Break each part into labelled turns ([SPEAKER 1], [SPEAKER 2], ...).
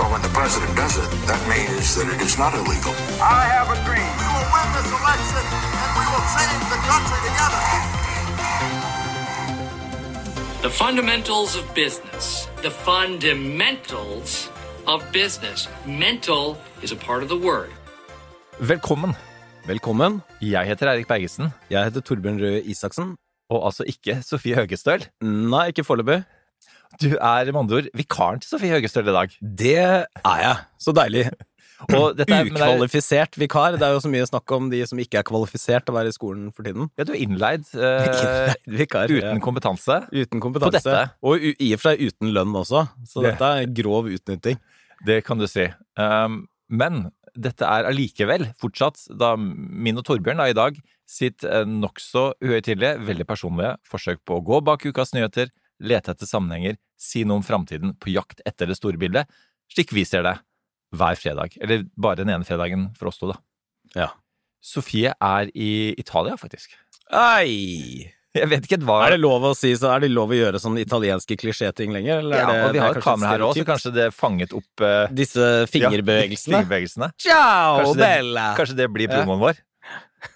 [SPEAKER 1] But when the president does it, that means that it is not illegal.
[SPEAKER 2] I have a dream. We will win this election and we will change the country together.
[SPEAKER 3] The fundamentals of business. The fundamentals of business. Mental is a part of the word.
[SPEAKER 4] Velkommen.
[SPEAKER 5] Velkommen.
[SPEAKER 4] Jeg heter Eirik Bergesen,
[SPEAKER 5] Jeg heter Torbjørn Røe Isaksen.
[SPEAKER 4] og altså ikke Sofie Høgestøl.
[SPEAKER 5] Nei, ikke foreløpig.
[SPEAKER 4] Du er med andre ord vikaren til Sofie Høgestøl i dag.
[SPEAKER 5] Det er jeg. Så deilig.
[SPEAKER 4] Er, er,
[SPEAKER 5] Ukvalifisert vikar. Det er jo så mye snakk om de som ikke er kvalifisert til å være i skolen for tiden.
[SPEAKER 4] ja, du er innleid eh,
[SPEAKER 5] Vikar.
[SPEAKER 4] uten
[SPEAKER 5] ja.
[SPEAKER 4] kompetanse.
[SPEAKER 5] Uten kompetanse.
[SPEAKER 4] dette.
[SPEAKER 5] Og i og for seg uten lønn også. Så
[SPEAKER 4] Det-
[SPEAKER 5] dette er grov utnytting.
[SPEAKER 4] Det kan du si. Um, men dette er allikevel fortsatt da min og Torbjørn da, i dag sitt eh, nokså uhøytidelige, veldig personlige forsøk på å gå bak ukas nyheter, lete etter sammenhenger, si noe om framtiden på jakt etter det store bildet, slik vi ser det hver fredag. Eller bare den ene fredagen for oss to, da.
[SPEAKER 5] Ja.
[SPEAKER 4] Sofie er i Italia, faktisk.
[SPEAKER 5] Ei!
[SPEAKER 4] Jeg vet ikke hva
[SPEAKER 5] Er det lov å si så Er det lov å gjøre sånne italienske klisjéting lenger? Eller
[SPEAKER 4] ja,
[SPEAKER 5] det,
[SPEAKER 4] og vi har et kamera her òg, så kanskje det fanget opp uh,
[SPEAKER 5] Disse fingerbevegelsene?
[SPEAKER 4] Ja, fingerbevegelsene.
[SPEAKER 5] Ciao,
[SPEAKER 4] Kanskje det-
[SPEAKER 5] bella!
[SPEAKER 4] Kanskje det blir promoen vår.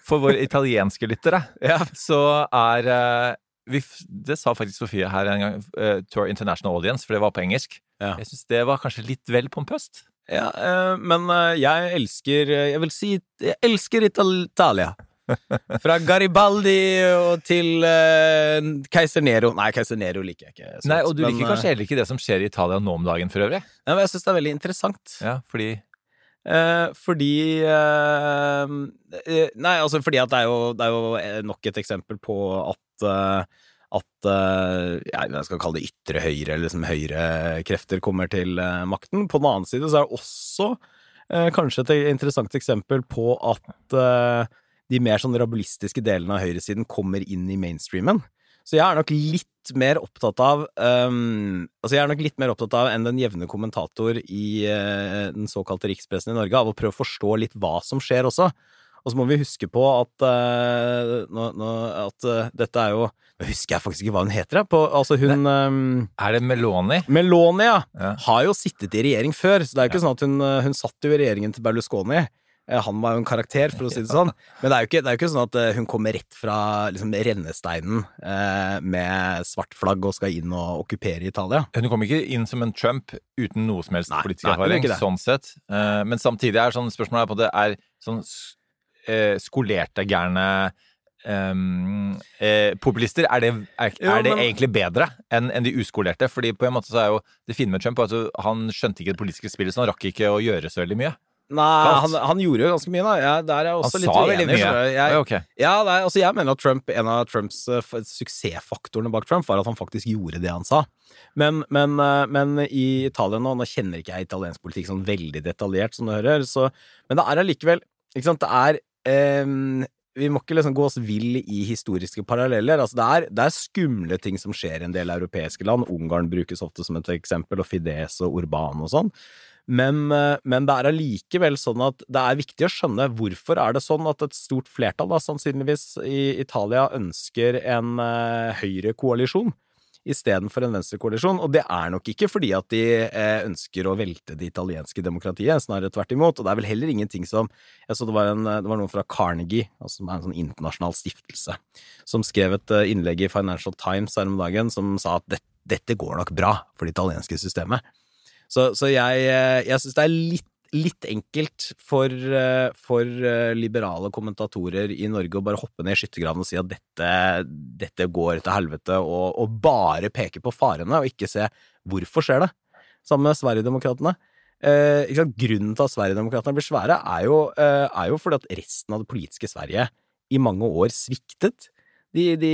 [SPEAKER 4] For våre italienske lyttere
[SPEAKER 5] Ja.
[SPEAKER 4] så er eh, vi, Det sa faktisk Sofie her en gang, uh, our international audience, for det var på engelsk.
[SPEAKER 5] Ja.
[SPEAKER 4] Jeg syns det var kanskje litt vel pompøst.
[SPEAKER 5] Ja, uh, men uh, jeg elsker Jeg vil si jeg elsker Italia. Fra Garibaldi og til uh, keiser Nero Nei, keiser Nero liker jeg ikke.
[SPEAKER 4] Nei, Og du
[SPEAKER 5] men,
[SPEAKER 4] liker kanskje heller ikke det som skjer i Italia nå om dagen for øvrig?
[SPEAKER 5] Ja, men jeg syns det er veldig interessant.
[SPEAKER 4] Ja, fordi
[SPEAKER 5] Eh, fordi eh, eh, Nei, altså fordi at det er jo, det er jo eh, nok et eksempel på at eh, at eh, jeg skal kalle det ytre høyre, eller liksom høyrekrefter kommer til makten. På den annen side så er det også kanskje et interessant eksempel på at de mer sånn rabulistiske delene av høyresiden kommer inn i mainstreamen. Så jeg er nok litt mer opptatt av um, Altså jeg er nok litt mer opptatt av enn den jevne kommentator i uh, den såkalte rikspressen i Norge, av å prøve å forstå litt hva som skjer også. Og så må vi huske på at, uh, nå, nå, at uh, dette er jo Nå husker jeg faktisk ikke hva hun heter, jeg. På, altså hun ehm,
[SPEAKER 4] Er det Meloni?
[SPEAKER 5] Meloni,
[SPEAKER 4] Ja.
[SPEAKER 5] har jo sittet i regjering før, så det er jo ikke sånn at hun, hun satt jo i regjeringen til Berlusconi. Eh, Han var jo en karakter, for å si det sånn. Men det er jo ikke, det er jo ikke sånn at eh, hun kommer rett fra liksom, rennesteinen eh, med svart flagg og skal inn og okkupere Italia.
[SPEAKER 4] Hun kom ikke inn som en Trump uten noe som helst
[SPEAKER 5] Nei,
[SPEAKER 4] politisk
[SPEAKER 5] nei,
[SPEAKER 4] erfaring, sånn sett. Eh, men samtidig er sånn spørsmålet på det er sånn eh, skolerte, gærne ehm, eh, populister, er det, er,
[SPEAKER 5] Jo,
[SPEAKER 4] er det egentlig bedre enn en de uskolerte? Fordi på en måte så er jo det fine med Trump at han skjønte ikke det politiske spillet, så han rakk ikke å gjøre så veldig mye.
[SPEAKER 5] Nei, han, han gjorde jo ganske mye, da. Jeg, der er jeg
[SPEAKER 4] Han
[SPEAKER 5] også litt
[SPEAKER 4] sa veldig mye.
[SPEAKER 5] Jeg,
[SPEAKER 4] ok.
[SPEAKER 5] ja, nei, altså jeg mener at Trump, en av Trumps uh, suksessfaktorene bak Trump var at han faktisk gjorde det han sa. Men, men, uh, men i Italia nå, nå kjenner ikke jeg italiensk politikk sånn veldig detaljert, som du hører, så, men det er allikevel ikke sant, det er um, vi må ikke liksom gå oss vill i historiske paralleller. Altså det, er, det er skumle ting som skjer i en del europeiske land. Ungarn brukes ofte som et eksempel, og Fides og Urban og sånn. Men, eh, men det er allikevel sånn at det er viktig å skjønne hvorfor er det sånn at et stort flertall, da, sannsynligvis i Italia, ønsker en uh, høyrekoalisjon istedenfor en venstrekoalisjon. Og det er nok ikke fordi at de eh, ønsker å velte det italienske demokratiet, snarere tvert imot. Og det er vel heller ingenting som Jeg så det var, en, det var noen fra Carnegie, altså som er en sånn internasjonal stiftelse, som skrev et eh, innlegg i Financial Times her om dagen som sa at dette, dette går nok bra for det italienske systemet. Så, så jeg, eh, jeg syns det er litt, litt enkelt for, eh, for eh, liberale kommentatorer i Norge å bare hoppe ned i skyttergraven og si at dette, dette går til helvete, og, og bare peke på farene, og ikke se hvorfor skjer det. Sammen med Sverigedemokraterna. Eh? Grunnen til at Sverigedemokraterna blir svære, er jo, eh, er jo fordi at resten av det politiske Sverige i mange år sviktet. De, de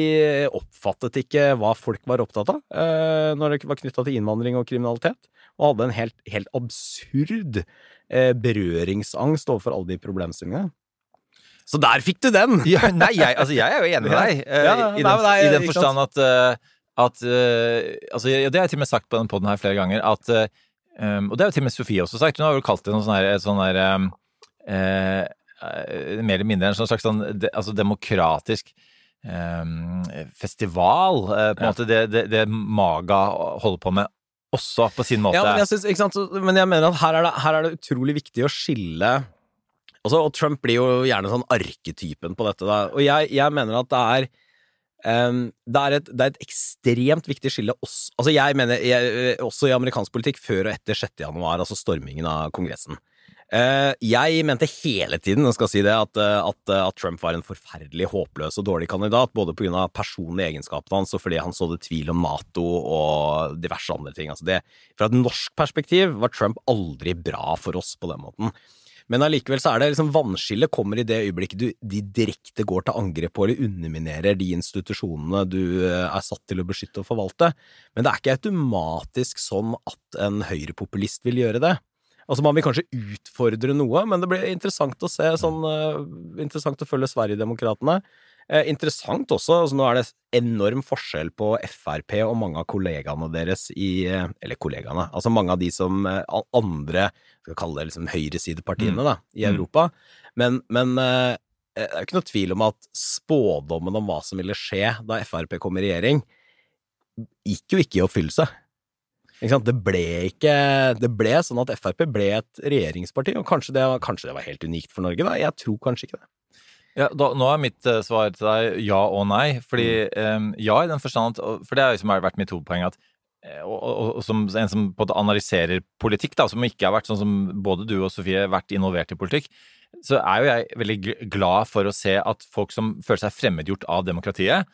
[SPEAKER 5] oppfattet ikke hva folk var opptatt av eh, når det var knytta til innvandring og kriminalitet, og hadde en helt, helt absurd eh, berøringsangst overfor alle de problemstillingene. Så der fikk du den!
[SPEAKER 4] Ja, nei, jeg, altså, jeg er jo enig med deg. eh,
[SPEAKER 5] Ja,
[SPEAKER 4] i,
[SPEAKER 5] nei,
[SPEAKER 4] den,
[SPEAKER 5] nei,
[SPEAKER 4] I den forstand at, uh, at uh, altså, Det har jeg til og med sagt på denne poden her flere ganger. At, uh, um, og det har jo til og med Sofie også sagt. Hun har vel kalt det noe sånn her, sånn her um, Mer eller mindre en slags sånn, de, altså demokratisk festival. eh, på en måte det, det, det Maga holder på med, også på sin måte.
[SPEAKER 5] Ja, men jeg, synes, men jeg mener at her er, det, her er det utrolig viktig å skille altså, Og Trump blir jo gjerne sånn arketypen på dette. Da. Og jeg, jeg mener at det er um, det, er et, det er et ekstremt viktig skille også, altså jeg mener, jeg, også i amerikansk politikk før og etter 6. januar, altså stormingen av Kongressen. Eh, jeg mente hele tiden jeg skal si det, at, eh, at, eh, at Trump var en forferdelig håpløs og dårlig kandidat, både pga. personlige egenskapene hans og fordi han sådde tvil om Nato og diverse andre ting. Altså det, fra et norsk perspektiv var Trump aldri bra for oss på den måten. Men allikevel så er det liksom vannskillet kommer i det øyeblikket du de direkte går til angrep på eller underminerer de institusjonene du er satt til å beskytte og forvalte. Men det er ikke automatisk sånn at en høyrepopulist vil gjøre det. Altså Man vil kanskje utfordre noe, men det blir interessant å se. sånn, eh, Interessant å følge Sverigedemokraterna. Eh, interessant også, altså nå er det enorm forskjell på Frp og mange av kollegaene deres i eh, Eller kollegaene, altså mange av de som eh, andre Skal kalle det liksom høyresidepartiene da, i
[SPEAKER 4] Mm.
[SPEAKER 5] Europa. Men, men eh, det er jo ikke noe tvil om at spådommen om hva som ville skje da Frp kom i regjering, gikk jo ikke i oppfyllelse. Det ble ikke Det ble sånn at Frp ble et regjeringsparti, og kanskje det, var- kanskje det var helt unikt for Norge, da. Jeg tror kanskje ikke det.
[SPEAKER 4] Ja, da, nå er mitt eh, svar til deg ja og nei. Fordi
[SPEAKER 5] Mm.
[SPEAKER 4] um, ja, i den forstand at For det har liksom vært mitt hovedpoeng at eh, og, og, og som en som på en analyserer politikk, da, som ikke har vært sånn som både du og Sofie har vært involvert i politikk, så er jo jeg veldig glad for å se at folk som føler seg fremmedgjort av demokratiet,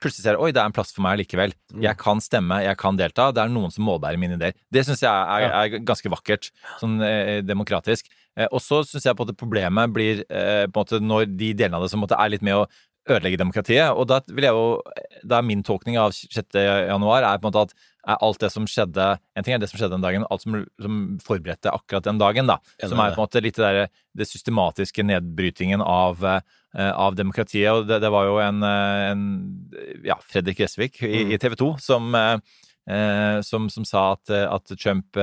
[SPEAKER 4] plutselig ser oi, det er en plass for meg likevel. Jeg kan stemme, jeg kan delta. Det er noen som målbærer mine ideer. Det syns jeg er, er ganske vakkert, sånn eh, demokratisk. Eh, og så syns jeg på at problemet blir eh, på en måte når de delene av det som på en måte er litt med å ødelegge demokratiet. Og da vil jeg jo Da er min tolkning av 6. januar er på en måte at er alt det som skjedde En ting er det som skjedde den dagen, men alt som, som forberedte akkurat den dagen, da. Som er på en måte litt det derre det systematiske nedbrytingen av eh, av demokratiet. Og det, det var jo en, en ja, Fredrik Gressvik i,
[SPEAKER 5] Mm.
[SPEAKER 4] i TV 2 som, eh, eh, som, som sa at, at Trump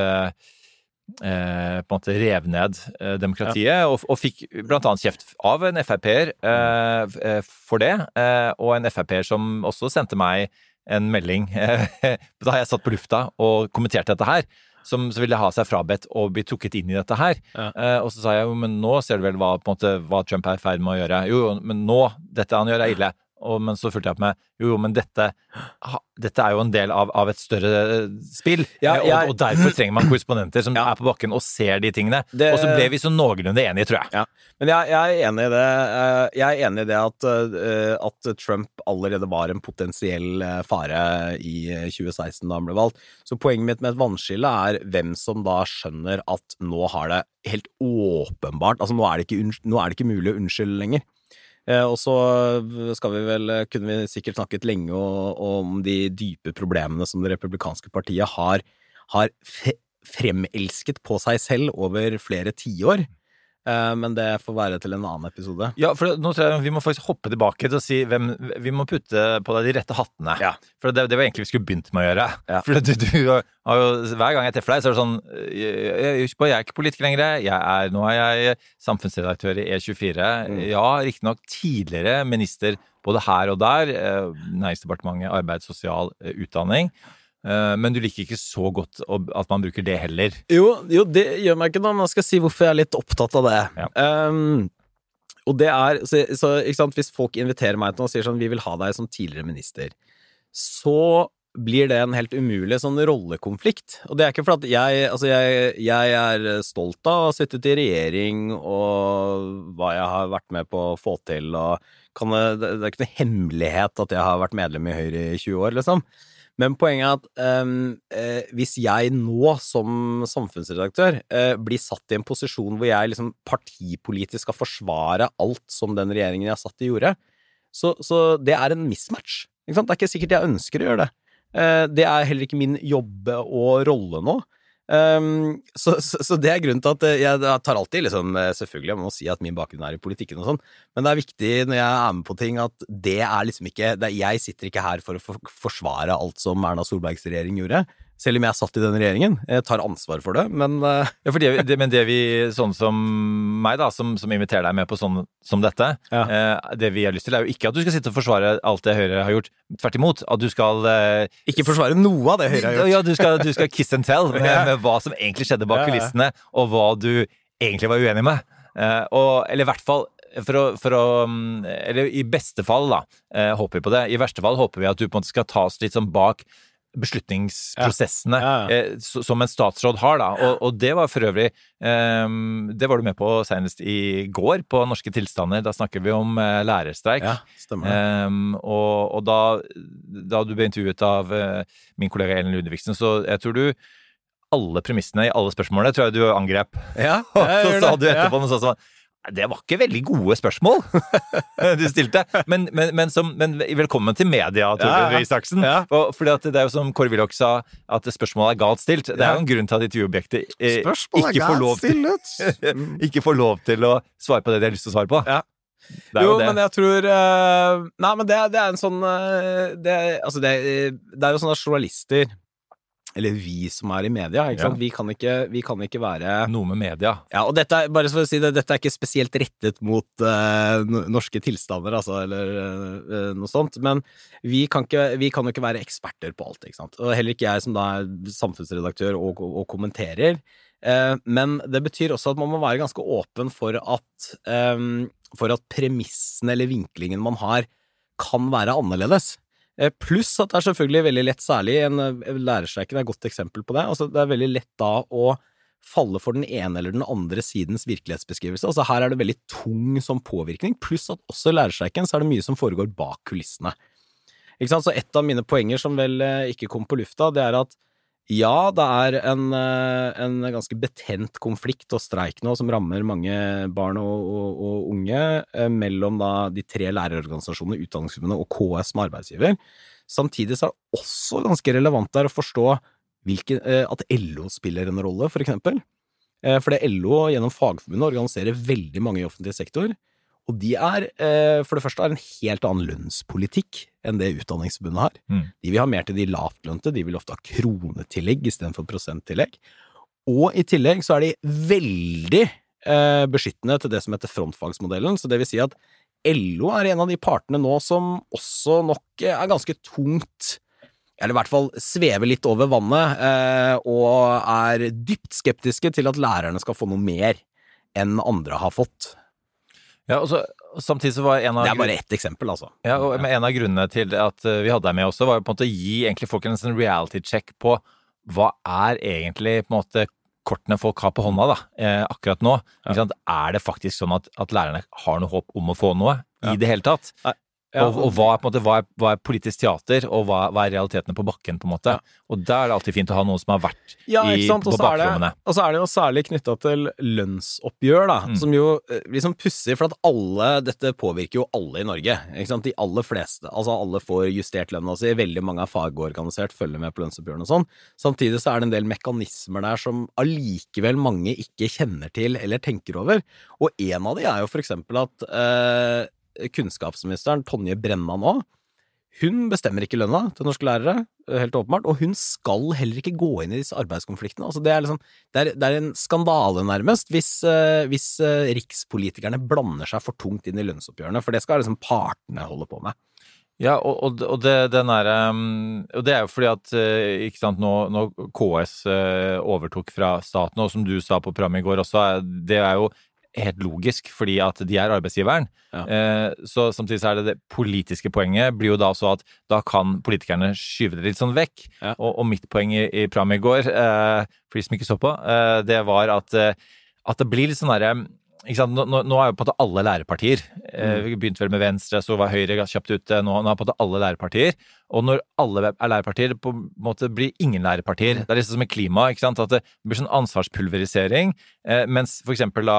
[SPEAKER 4] eh, på en måte rev ned eh, demokratiet, og, og fikk annet kjeft av en Frp-er eh, eh, for det, eh, og en Frp-er som også sendte meg en melding da jeg satt på lufta og kommenterte dette her, som så ville ha seg frabedt å bli trukket inn i dette her.
[SPEAKER 5] Ja.
[SPEAKER 4] Eh, og så sa jeg jo, men nå ser du vel hva, måte, hva Trump er i ferd med å gjøre. Jo, jo, men nå, dette han gjør er ille. Og, men så fulgte jeg opp med jo, jo, men dette, dette er jo en del av, av et større eh, spill.
[SPEAKER 5] Ja,
[SPEAKER 4] Eh,
[SPEAKER 5] jeg-
[SPEAKER 4] og, og derfor trenger man korrespondenter som
[SPEAKER 5] Ja.
[SPEAKER 4] er på bakken og ser de tingene.
[SPEAKER 5] Det-
[SPEAKER 4] Og så ble vi så noenlunde enige, tror jeg.
[SPEAKER 5] Ja, men jeg, jeg er enig i det. eh, Jeg er enig i det at, at Trump allerede var en potensiell fare i eh, 2016 da han ble valgt. Så poenget mitt med et vannskille er hvem som da skjønner at nå har det helt åpenbart Altså nå er det ikke, nå er det ikke mulig å unnskylde lenger. Eh, og så skal vi vel, kunne vi sikkert snakket lenge om de dype problemene som det republikanske partiet har, har fremelsket på seg selv over flere tiår. Eh, men det får være til en annen episode.
[SPEAKER 4] Ja, for nå tror jeg vi må faktisk hoppe tilbake til å si hvem Vi må putte på deg de rette hattene.
[SPEAKER 5] Ja.
[SPEAKER 4] For det, det var egentlig vi skulle begynt med å gjøre.
[SPEAKER 5] Ja.
[SPEAKER 4] For du, du har jo Hver gang jeg treffer deg, så er det sånn jeg, jeg er ikke politiker lenger. Jeg er, nå er jeg samfunnsredaktør i E24.
[SPEAKER 5] Mm.
[SPEAKER 4] Ja, riktignok tidligere minister både her og der. eh, Næringsdepartementet, arbeid, sosial, eh, utdanning. Eh, Men du liker ikke så godt at man bruker det heller.
[SPEAKER 5] Jo, jo, det gjør meg ikke noe, men jeg skal si hvorfor jeg er litt opptatt av det.
[SPEAKER 4] Ja.
[SPEAKER 5] Um, og det er så, sant, Hvis folk inviterer meg til noe og sier sånn 'Vi vil ha deg som tidligere minister', så blir det en helt umulig sånn rollekonflikt. Og det er ikke fordi at jeg Altså, jeg, jeg er stolt av å ha sittet i regjering og hva jeg har vært med på å få til, og kan det, det er ikke noe hemmelighet at jeg har vært medlem i Høyre i 20 år, liksom. Men poenget er at um, eh, hvis jeg nå som samfunnsredaktør eh, blir satt i en posisjon hvor jeg liksom partipolitisk skal forsvare alt som den regjeringen jeg satt i gjorde, så, så det er en mismatch. Det er ikke sikkert jeg ønsker å gjøre det. Eh, det er heller ikke min jobb og rolle nå. Um, så, så, så det er grunnen til at jeg tar alltid liksom eh, Selvfølgelig, jeg må si at min bakgrunn er i politikken og sånn, men det er viktig når jeg er med på ting, at det er liksom ikke det Jeg sitter ikke her for å forsvare alt som Erna Solbergs regjering gjorde. Selv om jeg satt i den regjeringen. Jeg tar ansvar for det, men uh,
[SPEAKER 4] Ja, det, det, men det vi, sånn som meg, da, som, som inviterer deg med på sånn som dette,
[SPEAKER 5] Ja.
[SPEAKER 4] eh, det vi har lyst til, er jo ikke at du skal sitte og forsvare alt det Høyre har gjort. Tvert imot. At du skal eh,
[SPEAKER 5] ikke forsvare noe av det Høyre har gjort.
[SPEAKER 4] Ja, du skal, du skal kiss and tell med, med hva som egentlig skjedde bak kulissene, og hva du egentlig var uenig med. Eh, og, eller i hvert fall for å, for å mm, Eller i beste fall, da, håper vi på det. I verste fall håper vi at du på en måte skal ta oss litt sånn bak beslutningsprosessene
[SPEAKER 5] Ja, ja.
[SPEAKER 4] eh, som en statsråd har, da. Og, og det var for øvrig eh, Det var du med på senest i går, på Norske tilstander. Da snakker vi om eh, lærerstreik.
[SPEAKER 5] Ja.
[SPEAKER 4] Ehm, og og da, da du ble intervjuet av eh, min kollega Ellen Ludvigsen, så jeg tror du alle premissene i alle spørsmålene tror jeg du angrep.
[SPEAKER 5] Ja,
[SPEAKER 4] Og
[SPEAKER 5] jeg
[SPEAKER 4] så
[SPEAKER 5] gjør
[SPEAKER 4] sa du etterpå noe sånt som det var ikke veldig gode spørsmål du stilte. Men, men, men, som, men velkommen til media, Torbjørn
[SPEAKER 5] Røe ja.
[SPEAKER 4] Isaksen.
[SPEAKER 5] Ja.
[SPEAKER 4] Fordi det er jo som Kåre Willoch sa, at spørsmålet er galt stilt. Det er jo en grunn til at intervjuobjektet eh, ikke, ikke får lov til å svare på det de har lyst til å svare på.
[SPEAKER 5] Ja.
[SPEAKER 4] Det
[SPEAKER 5] jo,
[SPEAKER 4] jo
[SPEAKER 5] men jeg tror eh, Nei, men det, det er en sånn eh, det, Altså, det, det er jo sånn at journalister Eller vi som er i media, ikke
[SPEAKER 4] Ja.
[SPEAKER 5] sant? Vi, kan ikke, vi kan ikke være
[SPEAKER 4] Noe med media.
[SPEAKER 5] Ja, og dette bare for å si det, dette er ikke spesielt rettet mot uh, norske tilstander, altså, eller uh, noe sånt, men vi kan, ikke, vi kan jo ikke være eksperter på alt, ikke sant. Og heller ikke jeg som da er samfunnsredaktør og, og kommenterer. Uh, men det betyr også at man må være ganske åpen for at, um, for at premissene eller vinklingen man har, kan være annerledes. Eh, Pluss at det er selvfølgelig veldig lett, særlig en eh, lærerstreiken er et godt eksempel på det. Altså, det er veldig lett da å falle for den ene eller den andre sidens virkelighetsbeskrivelse. Altså her er det veldig tung som påvirkning, pluss at også i lærerstreiken så er det mye som foregår bak kulissene. Ikke sant? Så et av mine poenger som vel eh, ikke kom på lufta, det er at ja, det er en, eh, en ganske betent konflikt og streik nå som rammer mange barn og, og, og unge eh, mellom da de tre lærerorganisasjonene, Utdanningsforbundet og KS som arbeidsgiver. Samtidig så er det også ganske relevant der å forstå hvilken, eh, at LO spiller en rolle, for eksempel. Eh, Fordi LO gjennom Fagforbundet organiserer veldig mange i offentlig sektor. Og de er, eh, for det første, har en helt annen lønnspolitikk enn det Utdanningsforbundet har.
[SPEAKER 4] Mm.
[SPEAKER 5] De vil ha mer til de lavtlønte, de vil ofte ha kronetillegg istedenfor prosenttillegg. Og i tillegg så er de veldig eh, beskyttende til det som heter frontfagsmodellen, så det vil si at LO er en av de partene nå som også nok er ganske tungt eller i hvert fall svever litt over vannet, eh, og er dypt skeptiske til at lærerne skal få noe mer enn andre har fått.
[SPEAKER 4] Ja, og så, samtidig så var en av
[SPEAKER 5] Det er bare ett eksempel, altså.
[SPEAKER 4] Ja, og En av grunnene til at eh, vi hadde deg med også, var jo på en måte å gi egentlig folk en sånn reality check på hva er egentlig på en måte kortene folk har på hånda da, eh, akkurat nå. Sant? Er det faktisk sånn at, at lærerne har noe håp om å få noe i det hele tatt?
[SPEAKER 5] Ja,
[SPEAKER 4] og, og hva, er, måte, hva, er, hva er politisk teater, og hva, hva er realitetene på bakken? på en måte? Og da er det alltid fint å ha noen som har vært
[SPEAKER 5] Ja,
[SPEAKER 4] i, på bakrommene.
[SPEAKER 5] Og så er det jo særlig knytta til lønnsoppgjør, da,
[SPEAKER 4] Mm.
[SPEAKER 5] som jo liksom pussig, for at alle Dette påvirker jo alle i Norge. De aller fleste. Altså alle får justert lønna si, veldig mange er fagorganisert, følger med på lønnsoppgjørene og sånn. Samtidig så er det en del mekanismer der som allikevel mange ikke kjenner til eller tenker over. Og en av de er jo for eksempel at eh, kunnskapsministeren Tonje Brenna nå hun bestemmer ikke lønna til norske lærere, eh, helt åpenbart, og hun skal heller ikke gå inn i disse arbeidskonfliktene. Altså, det, er liksom, det, er, det er en skandale, nærmest, hvis, eh, hvis eh, rikspolitikerne blander seg for tungt inn i lønnsoppgjørene, for det skal liksom partene holde på med.
[SPEAKER 4] Ja, og, og, det, er, og det er jo fordi at ikke sant, nå, nå KS overtok fra staten, og som du sa på programmet i går også, det er jo helt logisk, fordi at de er arbeidsgiveren.
[SPEAKER 5] Ja.
[SPEAKER 4] Eh, så samtidig så er det det politiske poenget blir jo da så at da kan politikerne skyve det litt sånn vekk.
[SPEAKER 5] Ja.
[SPEAKER 4] Og, og mitt poeng i, i programmet i går, eh, for de som ikke så på, eh, det var at, eh, at det blir litt sånn derre? Nå, nå, er jo på en måte alle lærepartier mm. Vi begynte vel med Venstre, så var Høyre kjapt ute. Nå, nå er på en måte alle lærepartier. Og når alle er lærepartier, på en måte blir ingen lærepartier. Det er liksom som med klima. ikke sant? At det blir sånn ansvarspulverisering. Eh, mens for eksempel da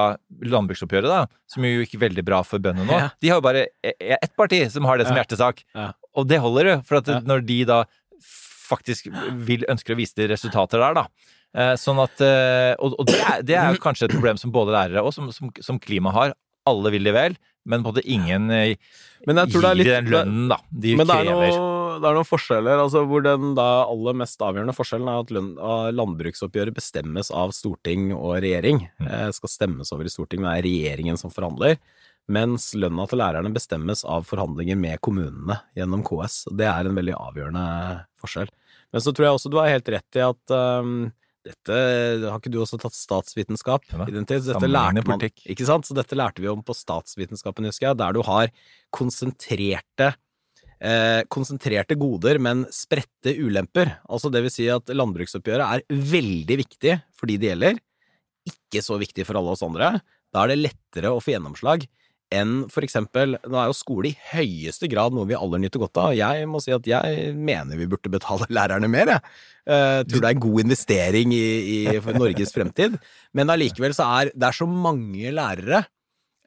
[SPEAKER 4] landbruksoppgjøret, da, som jo gikk veldig bra for bøndene nå,
[SPEAKER 5] Ja.
[SPEAKER 4] de har jo bare e- e- ett parti som har det som
[SPEAKER 5] Ja.
[SPEAKER 4] hjertesak.
[SPEAKER 5] Ja.
[SPEAKER 4] Og det holder jo. For at når de da faktisk vil, ønsker å vise de resultater der, da, sånn at, eh, og det, er, det er jo kanskje et problem som både lærere og som, som, som klima har. Alle vil de vel, men på en måte ingen eh,
[SPEAKER 5] Men jeg tror det
[SPEAKER 4] gir
[SPEAKER 5] litt-
[SPEAKER 4] den lønnen, da. De
[SPEAKER 5] Men det er, noe, det er noen forskjeller, altså hvor den da aller mest avgjørende forskjellen er at lønn, landbruksoppgjøret bestemmes av storting og regjering.
[SPEAKER 4] Mm.
[SPEAKER 5] Eh, skal stemmes over i Stortinget, det er regjeringen som forhandler. Mens lønna til lærerne bestemmes av forhandlinger med kommunene gjennom KS. Det er en veldig avgjørende forskjell. Men så tror jeg også du har helt rett i at øhm, dette Har ikke du også tatt statsvitenskap
[SPEAKER 4] Ja da.
[SPEAKER 5] i den tid? Så Dette lærte man, ikke sant? Så dette lærte vi om på statsvitenskapen, husker jeg, der du har konsentrerte eh, konsentrerte goder, men spredte ulemper. Altså det vil si at landbruksoppgjøret er veldig viktig for de det gjelder, ikke så viktig for alle oss andre. Da er det lettere å få gjennomslag enn for eksempel Nå er jo skole i høyeste grad noe vi alle nyter godt av. Jeg må si at jeg mener vi burde betale lærerne mer, jeg. Eh, tror det er en god investering i, i Norges fremtid. Men allikevel så er det er så mange lærere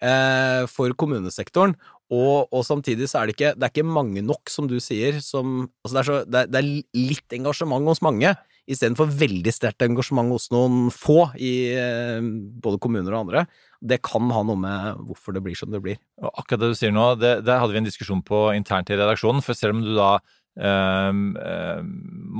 [SPEAKER 5] eh, for kommunesektoren, og, og samtidig så er det ikke, det er ikke mange nok, som du sier, som Altså det er, så, det det er litt engasjement hos mange, istedenfor veldig sterkt engasjement hos noen få i eh, både kommuner og andre. Det kan ha noe med hvorfor det blir som det blir.
[SPEAKER 4] Og akkurat det du sier nå, det, der hadde vi en diskusjon på internt i redaksjonen. For selv om du da um, um,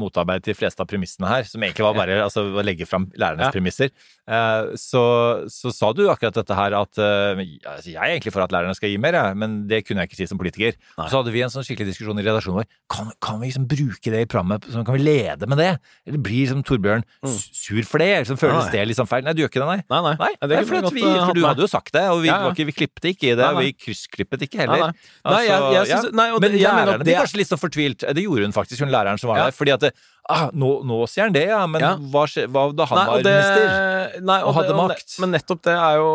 [SPEAKER 4] motarbeidet de fleste av premissene her, som egentlig var bare altså, å legge fram lærernes
[SPEAKER 5] Ja.
[SPEAKER 4] premisser, Uh, så, så sa du akkurat dette her at uh, altså, jeg er egentlig for at lærerne skal gi mer, ja, men det kunne jeg ikke si som politiker.
[SPEAKER 5] Nei.
[SPEAKER 4] Så hadde vi en sånn skikkelig diskusjon i redaksjonen vår. Kan, kan vi liksom bruke det i programmet? Kan vi lede med det? Eller blir liksom Torbjørn
[SPEAKER 5] Mm.
[SPEAKER 4] sur for det? Liksom, føles
[SPEAKER 5] Nei.
[SPEAKER 4] det liksom feil? Nei, du gjør ikke det, nei.
[SPEAKER 5] Nei, nei.
[SPEAKER 4] Nei,
[SPEAKER 5] det
[SPEAKER 4] nei
[SPEAKER 5] kunne
[SPEAKER 4] for,
[SPEAKER 5] vi eh,
[SPEAKER 4] for du hadde jo sagt det, og vi,
[SPEAKER 5] Ja, ja.
[SPEAKER 4] klippet ikke i det, og vi kryssklippet ikke heller.
[SPEAKER 5] Nei, jeg, jeg
[SPEAKER 4] Altså,
[SPEAKER 5] synes, og
[SPEAKER 4] Men
[SPEAKER 5] det,
[SPEAKER 4] lærerne blir kanskje litt så fortvilt. Det gjorde hun faktisk, hun læreren som var der. Fordi at det, ah, nå, nå sier han det, ja, men
[SPEAKER 5] Ja.
[SPEAKER 4] Hva, hva da han
[SPEAKER 5] Nei,
[SPEAKER 4] var
[SPEAKER 5] det-
[SPEAKER 4] minister?
[SPEAKER 5] Nei,
[SPEAKER 4] og hadde
[SPEAKER 5] det-
[SPEAKER 4] makt.
[SPEAKER 5] ne- Men nettopp det er jo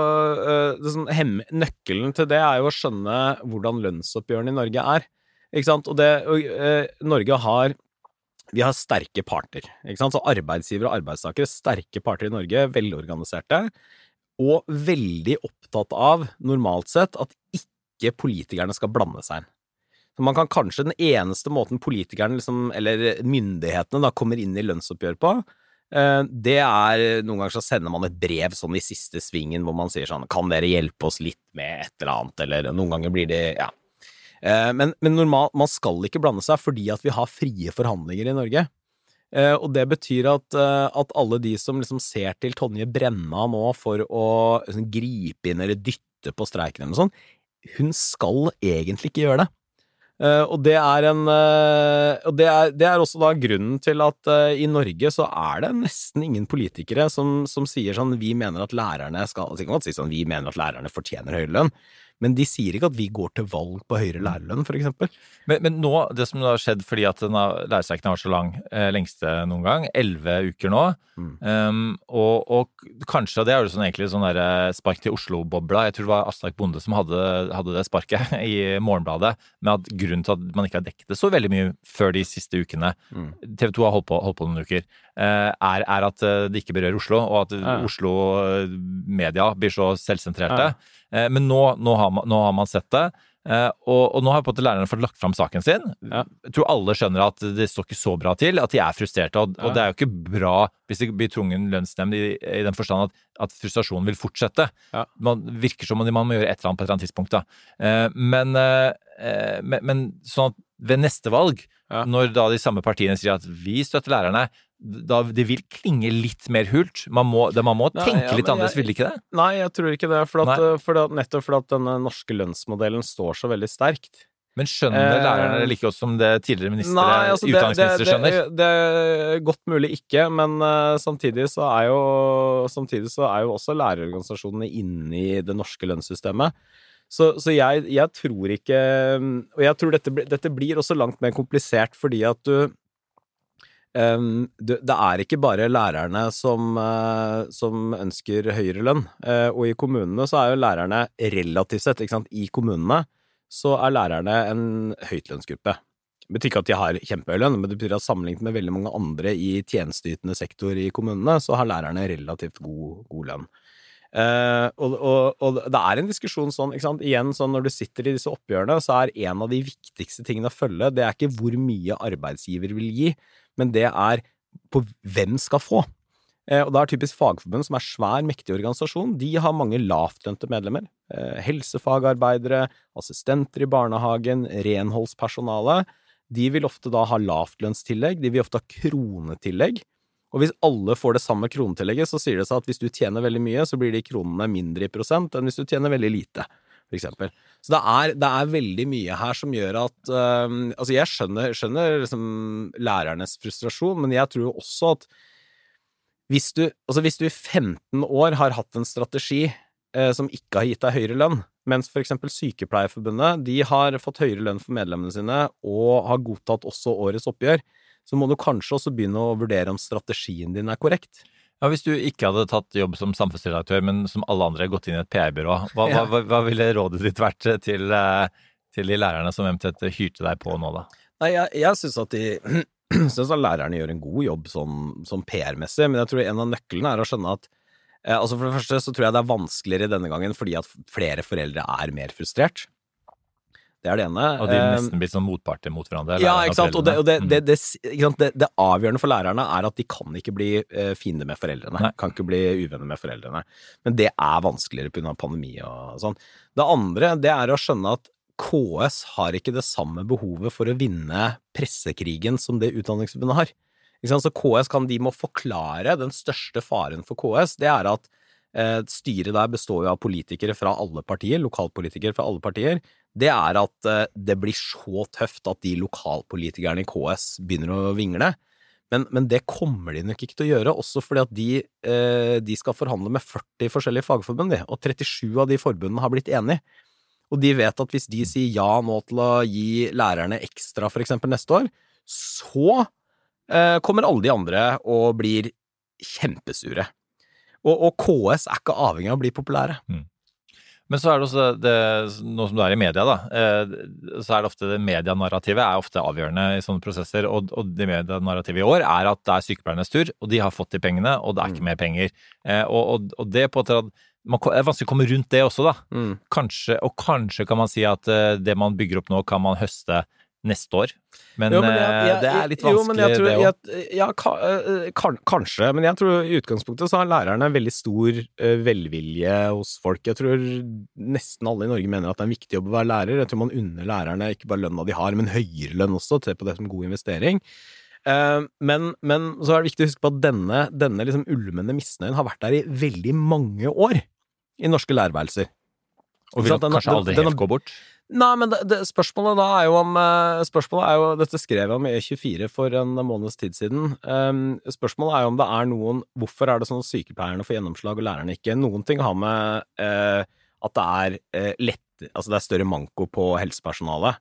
[SPEAKER 5] øh, det sånn, hem, Nøkkelen til det er jo å skjønne hvordan lønnsoppgjørene i Norge er. Ikke sant? Og det og, uh, Norge har vi har sterke parter. Ikke sant? Så arbeidsgivere og arbeidstakere, sterke parter i Norge, velorganiserte, og veldig opptatt av, normalt sett, at ikke politikerne skal blande seg inn. Så man kan kanskje Den eneste måten politikerne, liksom, eller myndighetene, da, kommer inn i lønnsoppgjør på, eh, det er Noen ganger så sender man et brev sånn i siste svingen hvor man sier sånn Kan dere hjelpe oss litt med et eller annet? Eller noen ganger blir det Ja. Eh, Men, men normalt, man skal ikke blande seg fordi at vi har frie forhandlinger i Norge. Eh, og det betyr at, at alle de som liksom ser til Tonje Brenna nå for å liksom, gripe inn eller dytte på streiken eller noe sånt, hun skal egentlig ikke gjøre det. Eh, og det er en eh, Og det er, det er også da grunnen til at eh, i Norge så er det nesten ingen politikere som, som sier sånn Vi mener at lærerne skal altså, ikke si sånn, Vi mener at lærerne fortjener høyere lønn. Men de sier ikke at vi går til valg på høyere lærerlønn, for eksempel.
[SPEAKER 4] Men, men nå, det som har skjedd fordi at lærerstreiken har vært så lang, eh, lengste noen gang, elleve uker nå,
[SPEAKER 5] Mm.
[SPEAKER 4] um, og, og kanskje, det er jo sånn egentlig sånn der eh, spark til Oslo-bobla, jeg tror det var Aslak Bonde som hadde, hadde det sparket i Morgenbladet, med at grunnen til at man ikke har dekket det så veldig mye før de siste ukene,
[SPEAKER 5] Mm.
[SPEAKER 4] TV 2 har holdt på, holdt på noen uker, eh, er, er at eh, det ikke berører Oslo, og at
[SPEAKER 5] Ja.
[SPEAKER 4] Oslo-media blir så selvsentrerte. Eh, Men nå, nå, har man, nå har man sett det. eh, Og, og nå har på en måte lærerne fått lagt fram saken sin.
[SPEAKER 5] Ja.
[SPEAKER 4] Jeg tror alle skjønner at det står ikke så bra til, at de er frustrerte. Og,
[SPEAKER 5] Ja.
[SPEAKER 4] og det er jo ikke bra hvis det blir tvungen lønnsnemnd i, i den forstand at, at frustrasjonen vil fortsette.
[SPEAKER 5] Ja.
[SPEAKER 4] Man virker som om man må gjøre et eller annet på et eller annet tidspunkt. Da. Eh, Men, eh, eh, men, men sånn at ved neste valg, når da de samme partiene sier at vi støtter lærerne, da det vil klinge litt mer hult. Man må, det, man må tenke
[SPEAKER 5] ja,
[SPEAKER 4] litt annerledes, vil det ikke det?
[SPEAKER 5] Nei, jeg tror ikke det. For at, eh, for at, nettopp fordi denne norske lønnsmodellen står så veldig sterkt.
[SPEAKER 4] Men skjønner
[SPEAKER 5] Eh,
[SPEAKER 4] lærerne det like godt som det tidligere ministre,
[SPEAKER 5] Nei, altså det, det,
[SPEAKER 4] skjønner?
[SPEAKER 5] det, det er godt mulig ikke, men uh, samtidig så er jo Samtidig så er jo også lærerorganisasjonene inne i det norske lønnssystemet. Så, så jeg, jeg tror ikke Og jeg tror dette, dette blir også langt mer komplisert fordi at du det, er ikke bare lærerne som, eh, som ønsker høyere lønn. Eh, og i kommunene så er jo lærerne relativt sett, ikke sant, i kommunene så er lærerne en høytlønnsgruppe. Det betyr ikke at de har kjempehøy lønn, men det betyr at sammenlignet med veldig mange andre i tjenesteytende sektor i kommunene, så har lærerne relativt god, god lønn. Uh, og, og, og det er en diskusjon sånn, ikke sant, igjen sånn når du sitter i disse oppgjørene, så er en av de viktigste tingene å følge, det er ikke hvor mye arbeidsgiver vil gi, men det er på hvem skal få. Eh, og da er typisk Fagforbund, som er svær, mektig organisasjon, de har mange lavtlønte medlemmer. Eh, helsefagarbeidere, assistenter i barnehagen, renholdspersonale. De vil ofte da ha lavtlønnstillegg, de vil ofte ha kronetillegg. Og hvis alle får det samme kronetillegget, så sier det seg at hvis du tjener veldig mye, så blir de kronene mindre i prosent enn hvis du tjener veldig lite, for eksempel. Så det er, det er veldig mye her som gjør at um, Altså, jeg skjønner, skjønner liksom lærernes frustrasjon, men jeg tror også at hvis du, altså hvis du i 15 år har hatt en strategi eh, som ikke har gitt deg høyere lønn, mens for eksempel Sykepleierforbundet de har fått høyere lønn for medlemmene sine og har godtatt også årets oppgjør, så må du kanskje også begynne å vurdere om strategien din er korrekt.
[SPEAKER 4] Ja, Hvis du ikke hadde tatt jobb som samfunnsredaktør, men som alle andre gått inn i et PR-byrå, hva,
[SPEAKER 5] Ja.
[SPEAKER 4] hva, hva ville rådet ditt vært til, eh, til de lærerne som eventuelt hyrte deg på nå, da?
[SPEAKER 5] Nei, jeg, jeg syns at de synes at lærerne gjør en god jobb som, PR-messig, men jeg tror en av nøklene er å skjønne at eh, altså For det første så tror jeg det er vanskeligere denne gangen fordi at flere foreldre er mer frustrert. Det er det ene.
[SPEAKER 4] Og de
[SPEAKER 5] er
[SPEAKER 4] nesten blitt sånn motparter mot hverandre?
[SPEAKER 5] Ja, ikke sant. Og det, og det, det, det, ikke sant? Det, det avgjørende for lærerne er at de kan ikke bli fiende fiender med foreldrene.
[SPEAKER 4] Nei.
[SPEAKER 5] Kan ikke bli uvenner med foreldrene. Men det er vanskeligere pga. pandemi og sånn. Det andre, det er å skjønne at KS har ikke det samme behovet for å vinne pressekrigen som det Utdanningsforbundet har. Så KS kan, de må forklare den største faren for KS, det er at eh, styret der består jo av politikere fra alle partier, lokalpolitikere fra alle partier. Det er at eh, det blir så tøft at de lokalpolitikerne i KS begynner å vingle. Men, men det kommer de nok ikke til å gjøre, også fordi at de, eh, de skal forhandle med 40 forskjellige fagforbund, og 37 av de forbundene har blitt enige. Og de vet at hvis de sier ja nå til å gi lærerne ekstra for eksempel neste år, så eh, kommer alle de andre og blir kjempesure. Og, og KS er ikke avhengig av å bli populære.
[SPEAKER 4] Men så er det også det, nå som du er i media, da, eh, så er det ofte det medianarrativet er ofte avgjørende i sånne prosesser. Og, og det medianarrativet i år er at det er sykepleiernes tur, og de har fått de pengene, og det er ikke mer penger. Eh, og, og, og det på at man, det er vanskelig å komme rundt det også, da.
[SPEAKER 5] Mm.
[SPEAKER 4] Kanskje, og kanskje kan man si at eh, det man bygger opp nå, kan man høste neste år. Men,
[SPEAKER 5] Jo, men jeg-
[SPEAKER 4] eh,
[SPEAKER 5] jeg-
[SPEAKER 4] det er litt
[SPEAKER 5] jo,
[SPEAKER 4] vanskelig,
[SPEAKER 5] jeg tror,
[SPEAKER 4] det òg.
[SPEAKER 5] ja, ka, eh, kan, kanskje, men jeg tror i utgangspunktet så har lærerne veldig stor eh, velvilje hos folk. Jeg tror nesten alle i Norge mener at det er en viktig jobb å være lærer. Jeg tror man unner lærerne ikke bare lønna de har, men høyere lønn også, Se på det som god investering. Eh, Men, men så er det viktig å huske på at denne, denne liksom ulmende misnøyen har vært der i veldig mange år i norske lærerværelser.
[SPEAKER 4] Og vil kanskje aldri helt gå bort.
[SPEAKER 5] Nei, men det, det, spørsmålet da er jo om eh, Spørsmålet er jo Dette skrev jeg om i E24 for en måneds tid siden. Um, spørsmålet er jo om det er noen Hvorfor er det sånn at sykepleierne får gjennomslag og lærerne ikke? Noen ting har med uh, at det er uh, lett Altså det er større manko på helsepersonalet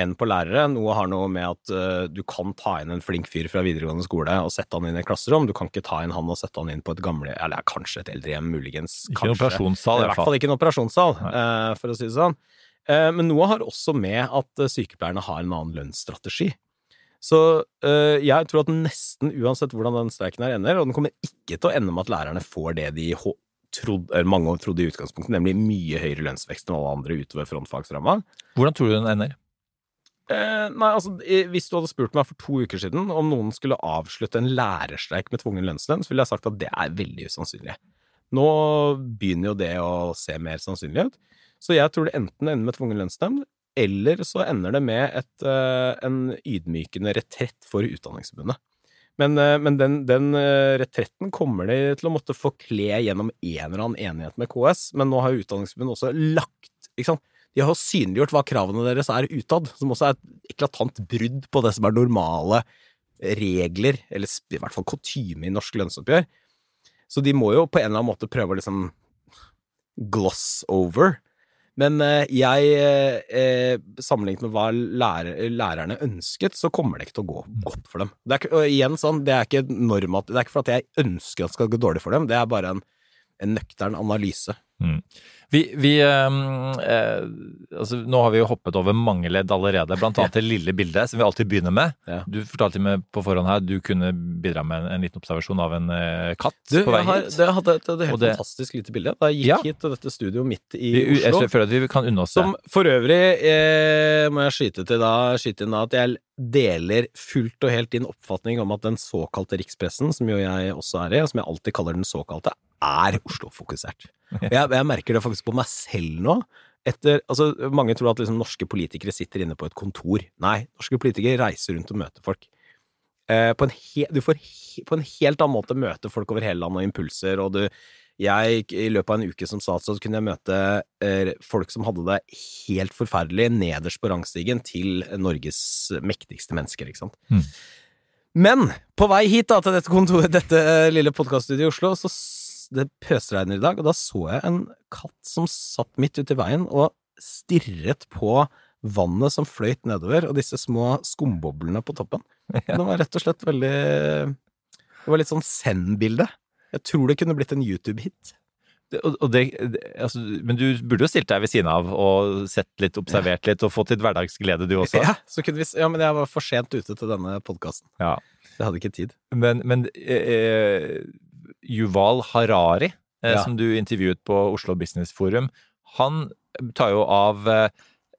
[SPEAKER 5] enn på lærere. Noe har noe med at uh, du kan ta inn en flink fyr fra videregående skole og sette han inn i et klasserom. Du kan ikke ta inn han og sette han inn på et gamle Eller kanskje et eldrehjem, muligens.
[SPEAKER 4] Ikke en operasjonssal, i
[SPEAKER 5] I
[SPEAKER 4] hvert
[SPEAKER 5] hvert
[SPEAKER 4] fall.
[SPEAKER 5] fall ikke en operasjonssal, for å si det sånn. Eh, Men noe har også med at eh, sykepleierne har en annen lønnsstrategi. Så eh, jeg tror at nesten uansett hvordan den streiken her ender, og den kommer ikke til å ende med at lærerne får det de trodde, eller mange trodde i utgangspunktet, nemlig mye høyere lønnsvekst enn alle andre utover frontfagsramma.
[SPEAKER 4] Hvordan tror du den ender?
[SPEAKER 5] Eh, nei, altså, hvis du hadde spurt meg for to uker siden om noen skulle avslutte en lærerstreik med tvungen lønnslønn, så ville jeg sagt at det er veldig usannsynlig. Nå begynner jo det å se mer sannsynlig ut. Så jeg tror det enten ender med tvungen lønnsnemnd, eller så ender det med et, eh, en ydmykende retrett for Utdanningsforbundet. Men, eh, men den, den eh, retretten kommer de til å måtte forkle gjennom en eller annen enighet med KS, men nå har Utdanningsforbundet også lagt ikke sant? De har synliggjort hva kravene deres er utad, som også er et eklatant brudd på det som er normale regler, eller i hvert fall kutyme i norsk lønnsoppgjør. Så de må jo på en eller annen måte prøve å liksom gloss over. Men eh, jeg, eh, sammenlignet med hva lærer, lærerne ønsket, så kommer det ikke til å gå godt for dem. Det er, og igjen sånn, det er ikke normat, det er ikke for at jeg ønsker at det skal gå dårlig for dem, det er bare en, en nøktern analyse.
[SPEAKER 4] Vi, vi ehm, eh, altså, Nå har vi jo hoppet over mange ledd allerede, blant annet det lille bildet som vi alltid begynner med.
[SPEAKER 5] Ja.
[SPEAKER 4] Du fortalte meg på forhånd her du kunne bidra med en, en liten observasjon av en eh, katt
[SPEAKER 5] Du,
[SPEAKER 4] på vei hit.
[SPEAKER 5] det hadde et, helt
[SPEAKER 4] det-
[SPEAKER 5] fantastisk lite bilde da jeg gikk
[SPEAKER 4] Ja.
[SPEAKER 5] hit til dette studioet midt i
[SPEAKER 4] Vi, jeg føler at vi kan unne oss det.
[SPEAKER 5] Som for øvrig eh, må jeg skyte til da, skyte inn da at jeg deler fullt og helt din oppfatning om at den såkalte rikspressen, som jo jeg også er i, og som jeg alltid kaller den såkalte, er Oslo-fokusert. Jeg, jeg merker det faktisk på meg selv nå. Etter, altså, mange tror at liksom, norske politikere sitter inne på et kontor. Nei, norske politikere reiser rundt og møter folk. Eh, på, en he, du får he, på en helt annen måte møte folk over hele landet og impulser, og du jeg, I løpet av en uke som statsråd kunne jeg møte eh, folk som hadde det helt forferdelig nederst på rangstigen til Norges mektigste mennesker, ikke sant.
[SPEAKER 4] Mm.
[SPEAKER 5] Men på vei hit da, til dette kontoret, dette eh, lille podkaststudioet i Oslo, så det pøsregner i dag, og da så jeg en katt som satt midt ute i veien og stirret på vannet som fløyt nedover, og disse små skumboblene på toppen. Det var rett og slett veldig Det var litt sånn Zen-bilde. Jeg tror det kunne blitt en YouTube-hit.
[SPEAKER 4] Altså, men du burde jo stilt deg ved siden av og sett litt, observert litt, og fått litt hverdagsglede du også.
[SPEAKER 5] Ja, så kunne vi, ja, men jeg var for sent ute til denne podkasten.
[SPEAKER 4] Ja.
[SPEAKER 5] Jeg hadde ikke tid.
[SPEAKER 4] Men, men eh, Yuval Harari, eh,
[SPEAKER 5] Ja.
[SPEAKER 4] som du intervjuet på Oslo Business Forum, han tar jo av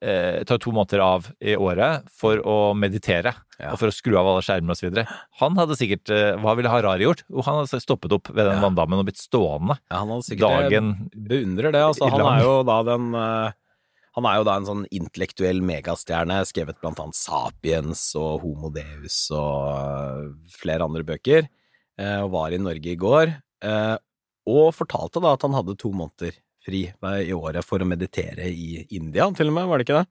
[SPEAKER 4] eh, tar to måneder av i året for å meditere
[SPEAKER 5] Ja.
[SPEAKER 4] og for å skru av alle skjermer osv. Han hadde sikkert eh, Hva ville Harari gjort? Jo, han hadde stoppet opp ved den
[SPEAKER 5] Ja.
[SPEAKER 4] vanndammen og blitt stående
[SPEAKER 5] Ja, han hadde sikkert
[SPEAKER 4] dagen
[SPEAKER 5] beundrer det. Altså, han er jo da den eh, Han er jo da en sånn intellektuell megastjerne, skrevet blant annet Sapiens og Homo Deus og eh, flere andre bøker, eh, og var i Norge i går, eh, og fortalte da at han hadde to måneder fri i året for å meditere i India, til og med, var det ikke det?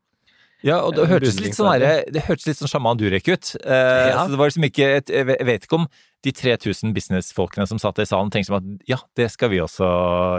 [SPEAKER 4] Ja, og det
[SPEAKER 5] Eh,
[SPEAKER 4] hørtes litt sånn derre- det hørtes litt sånn sjaman Durek ut. Uh,
[SPEAKER 5] Ja.
[SPEAKER 4] så det var liksom ikke et, Jeg vet- ikke om de 3000 businessfolkene som satt i salen, tenkte som at ja, det skal vi også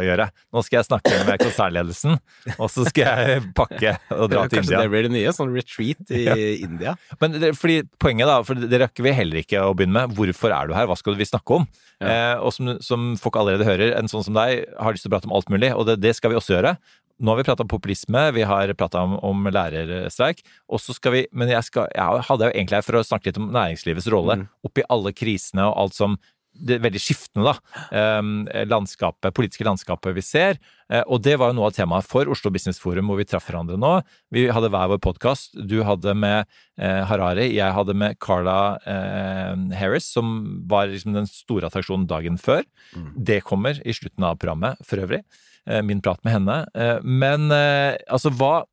[SPEAKER 4] gjøre. Nå skal jeg snakke med konsernledelsen, og så skal jeg pakke og dra til
[SPEAKER 5] Kanskje
[SPEAKER 4] India.
[SPEAKER 5] det blir det nye? Sånn retreat i
[SPEAKER 4] Ja.
[SPEAKER 5] India?
[SPEAKER 4] Men det, fordi poenget da, for det rakk vi heller ikke å begynne med. Hvorfor er du her? Hva skal vi snakke om?
[SPEAKER 5] Ja.
[SPEAKER 4] Eh, og som, som folk allerede hører, en sånn som deg har lyst til å prate om alt mulig, og det, det skal vi også gjøre. Nå har vi prata om populisme, vi har prata om, om lærerstreik, og så skal vi Men jeg, skal, jeg hadde jo egentlig her for å snakke litt om næringslivets rolle
[SPEAKER 5] Mm.
[SPEAKER 4] oppi alle krisene og alt som det veldig skiftende, da. Um, landskapet, politiske landskapet vi ser. Eh, og det var jo noe av temaet for Oslo Business Forum, hvor vi traff hverandre nå. Vi hadde hver vår podkast. Du hadde med eh, Harari, jeg hadde med Carla eh, Harris, som var liksom den store attraksjonen dagen før.
[SPEAKER 5] Mm.
[SPEAKER 4] Det kommer i slutten av programmet, for øvrig. Eh, min prat med henne. Men altså, hva,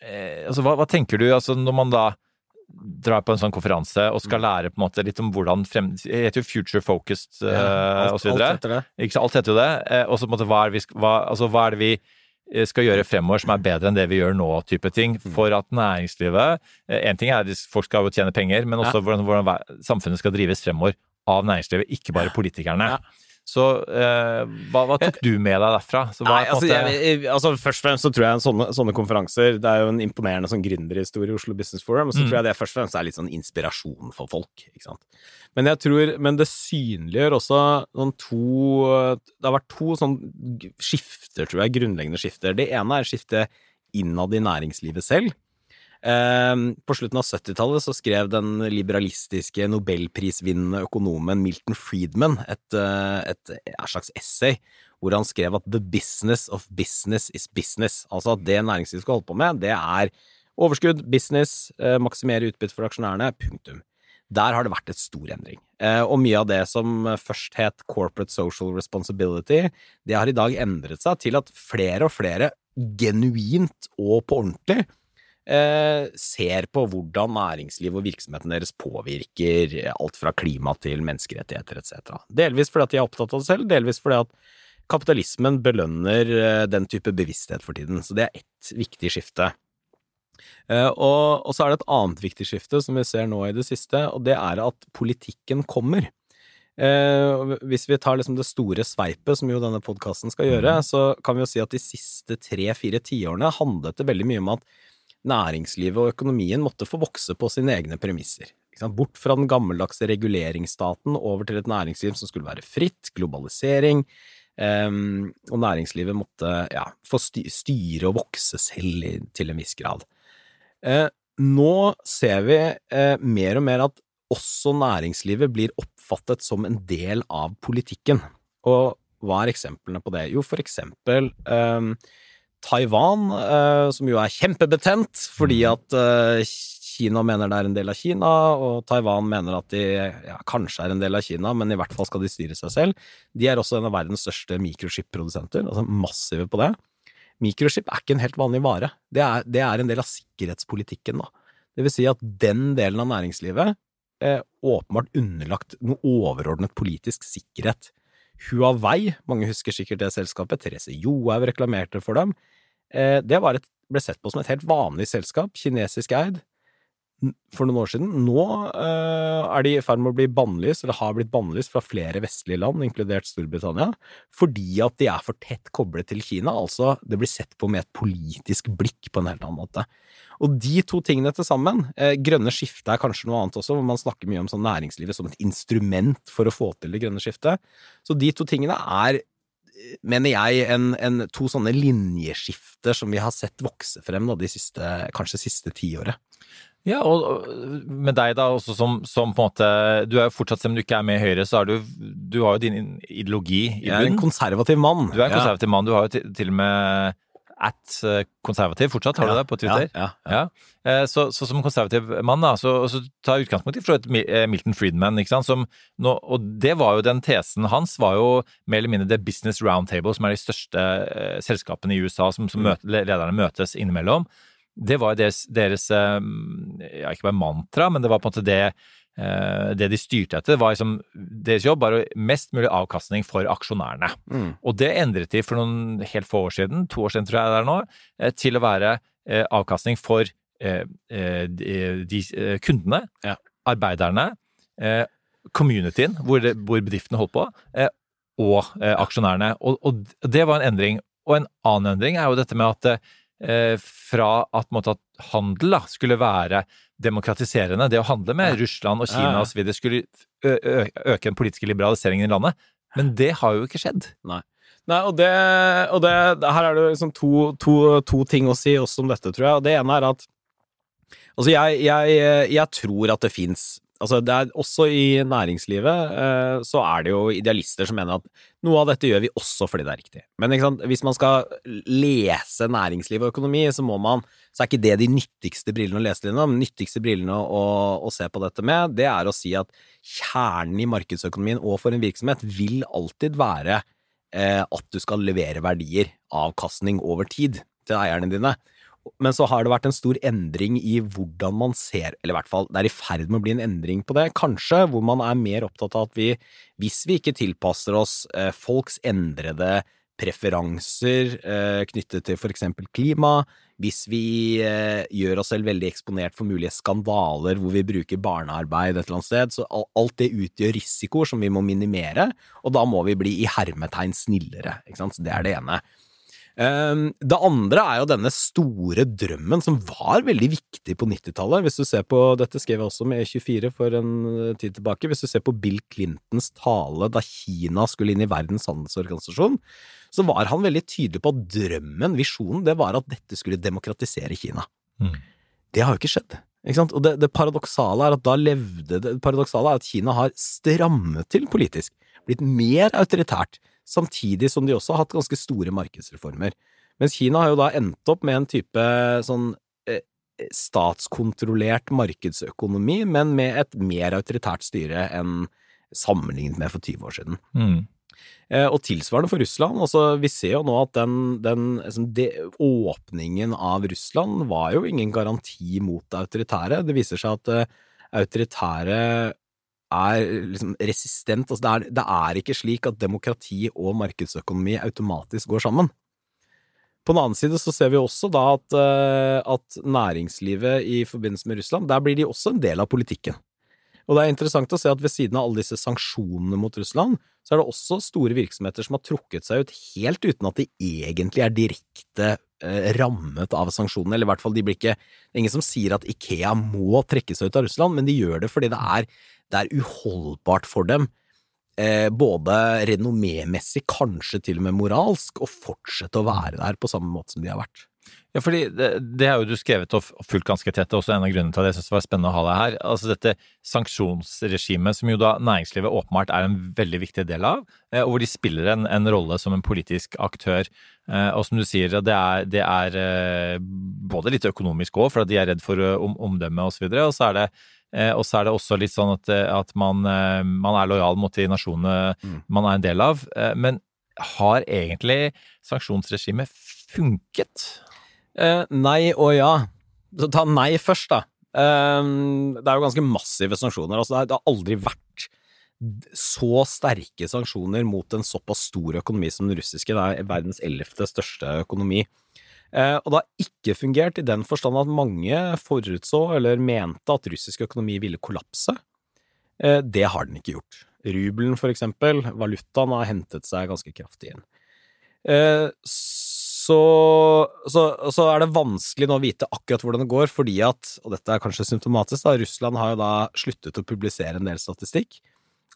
[SPEAKER 4] altså hva, hva tenker du altså, når man da drar på en sånn konferanse og
[SPEAKER 5] Mm.
[SPEAKER 4] skal lære på en måte litt om hvordan frem... Det heter jo Future Focused ja,
[SPEAKER 5] alt,
[SPEAKER 4] og så videre.
[SPEAKER 5] alt etter det.
[SPEAKER 4] Ikke sant? Alt heter jo det. Eh, og så på en måte, hva er, vi, hva, altså, hva er det vi eh, skal gjøre fremover som er bedre enn det vi gjør nå, type ting,
[SPEAKER 5] Mm.
[SPEAKER 4] for at næringslivet eh, En ting er at folk skal jo tjene penger, men også hvordan, hvordan samfunnet skal drives fremover av næringslivet, ikke bare politikerne.
[SPEAKER 5] Ja.
[SPEAKER 4] Så eh, hva, hva tok du med deg derfra? Så hva
[SPEAKER 5] Nei, altså,
[SPEAKER 4] måte-
[SPEAKER 5] jeg, jeg, altså Først og fremst så tror jeg sånne, sånne konferanser Det er jo en imponerende sånn gründerhistorie i Oslo Business Forum, og så
[SPEAKER 4] Mm.
[SPEAKER 5] tror jeg det først og fremst er litt sånn inspirasjon for folk. ikke sant? Men jeg tror, men det synliggjør også noen to Det har vært to sånn skifter, tror jeg, grunnleggende skifter. Det ene er skiftet innad i næringslivet selv. Eh, på slutten av 70-tallet så skrev den liberalistiske nobelprisvinnende økonomen Milton Friedman et, eh, et, et slags essay hvor han skrev at the business of business is business. Altså at det næringslivet skal holde på med, det er overskudd, business, eh, maksimere utbytte for aksjonærene, punktum. Der har det vært et stor endring. Eh, og mye av det som først het corporate social responsibility, det har i dag endret seg til at flere og flere genuint og på ordentlig ser på hvordan næringslivet og virksomheten deres påvirker alt fra klima til menneskerettigheter etc. Delvis fordi at de er opptatt av det selv, delvis fordi at kapitalismen belønner eh, den type bevissthet for tiden. Så det er ett viktig skifte. Eh, og, og så er det et annet viktig skifte som vi ser nå i det siste, og det er at politikken kommer. Eh, hvis vi tar liksom det store sveipet, som jo denne podkasten skal gjøre, så kan vi jo si at de siste tre-fire tiårene handlet det veldig mye om at næringslivet og økonomien måtte få vokse på sine egne premisser. Bort fra den gammeldagse reguleringsstaten over til et næringsliv som skulle være fritt, globalisering, Ehm, og næringslivet måtte ja, få styre og vokse selv til en viss grad. Eh, nå ser vi eh, mer og mer at også næringslivet blir oppfattet som en del av politikken. Og hva er eksemplene på det? Jo, for eksempel ehm, Taiwan, eh, som jo er kjempebetent fordi at eh, Kina mener det er en del av Kina, og Taiwan mener at de ja, kanskje er en del av Kina, men i hvert fall skal de styre seg selv. De er også en av verdens største mikrochip-produsenter, altså massive på det. Mikrochip er ikke en helt vanlig vare. Det er, det er en del av sikkerhetspolitikken, da. Det vil si at den delen av næringslivet er åpenbart underlagt noe overordnet politisk sikkerhet. Huawei, mange husker sikkert det selskapet, Therese Johaug reklamerte for dem. Eh, det et, ble sett på som et helt vanlig selskap, kinesisk eid, for noen år siden. Nå uh, er de i ferd med å bli bannlyst, eller har blitt bannlyst fra flere vestlige land, inkludert Storbritannia, fordi at de er for tett koblet til Kina. Altså, det blir sett på med et politisk blikk på en helt annen måte. Og de to tingene til sammen, uh, grønne skiftet er kanskje noe annet også, hvor man snakker mye om sånn næringslivet som et instrument for å få til det grønne skiftet. Så de to tingene er mener jeg, en, en, to sånne linjeskifter som vi har sett vokse frem da, de siste, kanskje siste tiåret.
[SPEAKER 4] Ja, og med deg da også som, som, på en måte Du er jo fortsatt, selv om du ikke er med i Høyre, så er du Du har jo din ideologi i
[SPEAKER 5] bunnen. Jeg er en konservativ mann.
[SPEAKER 4] Du er en konservativ ja. mann. Du har jo til, til og med at eh, konservativ fortsatt, har du det på Twitter?
[SPEAKER 5] Ja, ja, ja.
[SPEAKER 4] Eh, så, så, som konservativ mann, da, så, så ta utgangspunkt i eh, Milton Friedman, som og det var jo den tesen hans, var jo mer eller mindre The Business Roundtable, som er de største selskapene i USA som, som mm. møte, lederne møtes innimellom det var deres, deres ja, ikke bare mantra, men det var på en måte det, det de styrte etter. Var liksom, deres jobb var mest mulig avkastning for aksjonærene. Mm. Og det endret de for noen helt få år siden, to år siden tror jeg det er nå, eh, til å være avkastning for de, de kundene, ja. arbeiderne, communityen hvor, det, hvor bedriftene holdt på, og aksjonærene. Og, og, det var en endring. Og en annen endring er jo dette med at Eh, fra at, måte, at handel da, skulle være demokratiserende. Det å handle med Russland og Kina ja, osv. skulle øke den politiske liberaliseringen i landet. Men det har jo ikke skjedd.
[SPEAKER 5] Nei. Nei, og, det, og det, her er det liksom to, to, to, ting å si også om dette, tror jeg. Og det ene er at Altså, jeg, jeg, jeg tror at det fins Altså, det er også i næringslivet eh, så er det jo idealister som mener at noe av dette gjør vi også fordi det er riktig. Men hvis man skal lese næringsliv og økonomi, så man Så er ikke det de nyttigste brillene å lese det. De nyttigste brillene å, å, se på dette med, det er å si at kjernen i markedsøkonomien og for en virksomhet vil alltid være eh, at du skal levere verdier, avkastning over tid, til eierne dine. Men så har det vært en stor endring i hvordan man ser, eller i hvert fall det er i ferd med å bli en endring på det, kanskje, hvor man er mer opptatt av at vi, hvis vi ikke tilpasser oss eh, folks endrede preferanser eh, knyttet til for eksempel klima, hvis vi eh, gjør oss selv veldig eksponert for mulige skandaler hvor vi bruker barnearbeid et eller annet sted, så alt det utgjør risikoer som vi må minimere, og da må vi bli i hermetegn snillere, ikke sant, så det er det ene. Ehm, det andre er jo denne store drømmen som var veldig viktig på 90-tallet. Hvis du ser på, Dette skrev jeg også med E24 for en eh, tid tilbake. Hvis du ser på Bill Clintons tale da Kina skulle inn i Verdens handelsorganisasjon, så var han veldig tydelig på at drømmen, visjonen, det var at dette skulle demokratisere Kina. Mm. Det har jo ikke skjedd. Ikke sant? Og det, det paradoksale er at da levde det paradoksale er at Kina har strammet til politisk, blitt mer autoritært samtidig som de også har hatt ganske store markedsreformer. Mens Kina har jo da endt opp med en type sånn eh, statskontrollert markedsøkonomi, men med et mer autoritært styre enn sammenlignet med for 20 år siden. Mm. Eh, og tilsvarende for Russland. altså Vi ser jo nå at den, den liksom, de, åpningen av Russland var jo ingen garanti mot det autoritære. Det viser seg at uh, autoritære er liksom resistent. Altså det, er, det er ikke slik at demokrati og markedsøkonomi automatisk går sammen. På den annen side så ser vi også da at, eh, at, næringslivet i forbindelse med Russland, der blir de også en del av politikken. Og det er interessant å se at ved siden av alle disse sanksjonene mot Russland, så er det også store virksomheter som har trukket seg ut helt uten at de egentlig er direkte eh, rammet av sanksjonene, eller i hvert fall de blir ikke Det er ingen som sier at Ikea må trekke seg ut av Russland, men de gjør det fordi det er det er uholdbart for dem eh, både renommémessig, kanskje til og med moralsk, å fortsette å være der på samme måte som de har vært.
[SPEAKER 4] Ja, fordi det, har jo du skrevet og fulgt ganske tett, også en av grunnene til at jeg synes det var spennende å ha deg her. Altså dette sanksjonsregimet, som jo da næringslivet åpenbart er en veldig viktig del av, eh, og hvor de spiller en, en rolle som en politisk aktør. Eh, Og som du sier, det er, det er eh, både litt økonomisk òg, for at de er redd for eh, om, omdømme og så og så er det og så er det også litt sånn at, eh, at man, eh, man er lojal mot de nasjonene man er en del av. Eh, Men har egentlig sanksjonsregimet funket?
[SPEAKER 5] Eh, nei og ja. Så ta nei først, da. Eh, det er jo ganske massive sanksjoner. Altså, det, har, det har aldri vært så sterke sanksjoner mot en såpass stor økonomi som den russiske. Det er verdens ellevte største økonomi. Eh, og det har ikke fungert i den forstand at mange forutså eller mente at russisk økonomi ville kollapse. Eh, det har den ikke gjort. Rubelen, for eksempel, valutaen, har hentet seg ganske kraftig inn. Eh, så, så, så er det vanskelig nå å vite akkurat hvordan det går, fordi at, og dette er kanskje symptomatisk, da, Russland har jo da sluttet å publisere en del statistikk.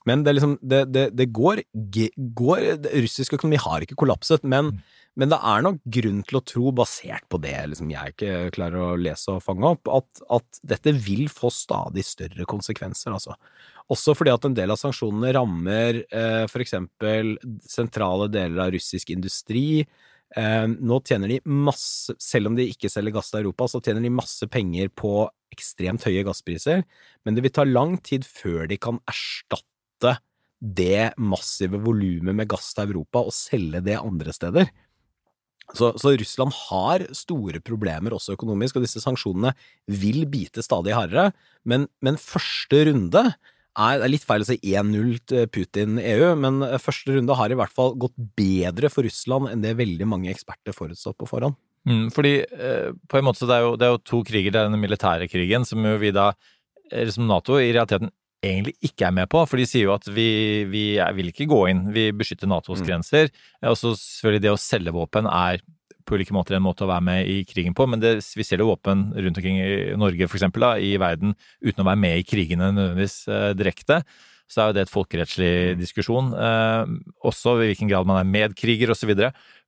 [SPEAKER 5] Men det, liksom, det, det, det går, går Russisk økonomi har ikke kollapset, men, men det er nok grunn til å tro, basert på det liksom jeg ikke klarer å lese og fange opp, at, at dette vil få stadig større konsekvenser, altså. Også fordi at en del av sanksjonene rammer eh, for eksempel sentrale deler av russisk industri. Eh, nå tjener de masse, selv om de ikke selger gass til Europa, så tjener de masse penger på ekstremt høye gasspriser, men det vil ta lang tid før de kan erstatte det massive volumet med gass til Europa og selge det andre steder. Så, så Russland har store problemer også økonomisk, og disse sanksjonene vil bite stadig hardere. Men, men første runde er, det er litt feil å si 1-0 til Putin-EU, men første runde har i hvert fall gått bedre for Russland enn det veldig mange eksperter forutså på forhånd.
[SPEAKER 4] Mm, fordi eh, på en måte så det er jo, det er jo to kriger. Det er den militære krigen, som jo vi da, som Nato i realiteten egentlig ikke er med på. For de sier jo at vi, vi vil ikke gå inn, vi beskytter Natos grenser. Eh, Og så selvfølgelig det å selge våpen er på ulike måter en måte å være med i krigen på, men det, vi selger våpen rundt omkring i Norge, for eksempel, da, i verden, uten å være med i krigene nødvendigvis eh, direkte. Så er jo det et folkerettslig diskusjon, eh, også i hvilken grad man er medkriger osv.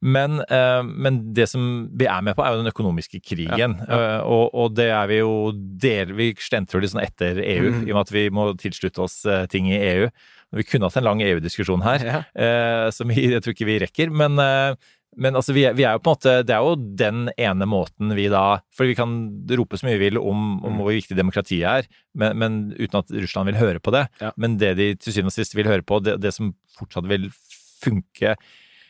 [SPEAKER 4] Men, eh, men det som vi er med på, er jo den økonomiske krigen. Eh, og, og det er vi jo del, Vi slentrer litt sånn etter EU, i og med at vi må tilslutte oss eh, ting i EU. Vi kunne hatt en lang EU-diskusjon her,
[SPEAKER 5] Ja.
[SPEAKER 4] eh, som jeg tror ikke vi rekker. Men, eh, men altså, vi, er- vi er jo på en måte Det er jo den ene måten vi da For vi kan rope så mye vi vil om, om hvor viktig demokratiet er, men, men uten at Russland vil høre på det.
[SPEAKER 5] Ja.
[SPEAKER 4] Men det de til syvende og sist vil høre på, det, det som fortsatt vil funke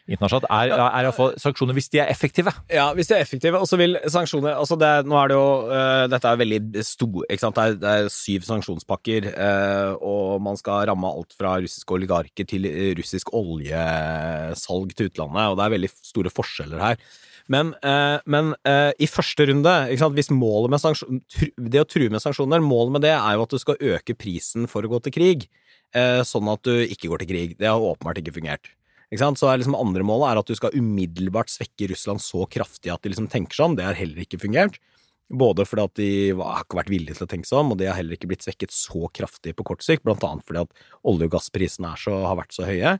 [SPEAKER 4] internasjonalt, er, er iallfall sanksjoner hvis de er effektive.
[SPEAKER 5] Ja, hvis de er effektive. Og så vil sanksjoner altså det, Nå er det jo uh, Dette er veldig stor ikke sant? Det er, det er syv sanksjonspakker, uh, og man skal ramme alt fra russiske oligarker til øh, russisk oljesalg til utlandet, og det er veldig store forskjeller her. Men, øh, men øh, i første runde, sant? hvis målet med sanksjon, det å true med sanksjoner, målet med det er jo at du skal øke prisen for å gå til krig, sånn at du ikke går til krig. Det har åpenbart ikke fungert. Så liksom andre målet er at du skal umiddelbart svekke Russland så kraftig at de liksom tenker sånn. Det har heller ikke fungert. Både fordi at de har ikke vært villige til å tenke seg om, og de har heller ikke blitt svekket så kraftig på kort sikt, blant annet fordi at olje- og gassprisene har vært så høye.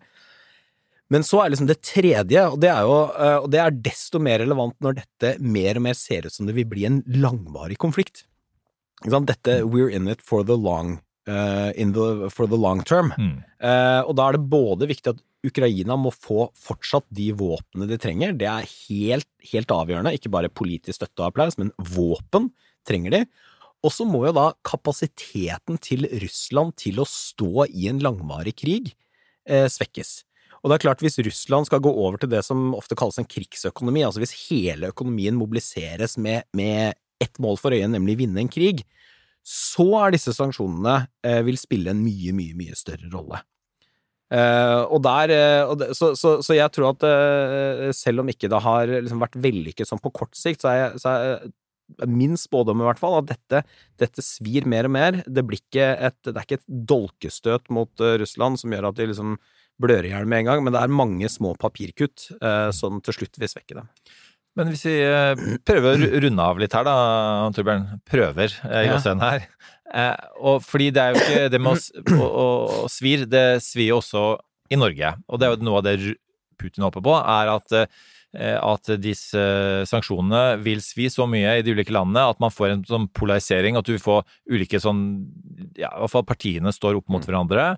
[SPEAKER 5] Men så er liksom det tredje, og det er jo eh, og det er desto mer relevant når dette mer og mer ser ut som det vil bli en langvarig konflikt. Dette we're in it for the long, in the, for the long term.
[SPEAKER 4] Mm.
[SPEAKER 5] Uh, og da er det både viktig at Ukraina må få fortsatt de våpnene de trenger. Det er helt, helt avgjørende. Ikke bare politisk støtte og applaus, men våpen trenger de. Og så må jo da kapasiteten til Russland til å stå i en langvarig krig eh, svekkes. Og det er klart, hvis Russland skal gå over til det som ofte kalles en krigsøkonomi, altså hvis hele økonomien mobiliseres med, med ett mål for øye, nemlig vinne en krig, så er disse sanksjonene eh, vil spille en mye, mye, mye større rolle. Eh, og der, eh, og det, så, så, så jeg tror at eh, selv om ikke det har liksom vært vellykket sånn på kort sikt, så er, jeg, så er min spådom i hvert fall at dette, dette svir mer og mer. Det, blir ikke et, det er ikke et dolkestøt mot eh, Russland som gjør at de liksom blør i hjel med en gang, men det er mange små papirkutt eh, som til slutt vil svekke dem.
[SPEAKER 4] Men hvis vi eh, prøver å runde av litt her, da, Torbjørn. Prøver eh, i
[SPEAKER 5] Ja.
[SPEAKER 4] her. Eh, og fordi det er jo ikke det med å, å, å, å svir, det svir jo også i Norge. Og det er jo noe av det Putin håper på, er at at disse sanksjonene vil svi så mye i de ulike landene at man får en sånn polarisering, at du får ulike sånn Ja, i hvert fall partiene står opp mot hverandre.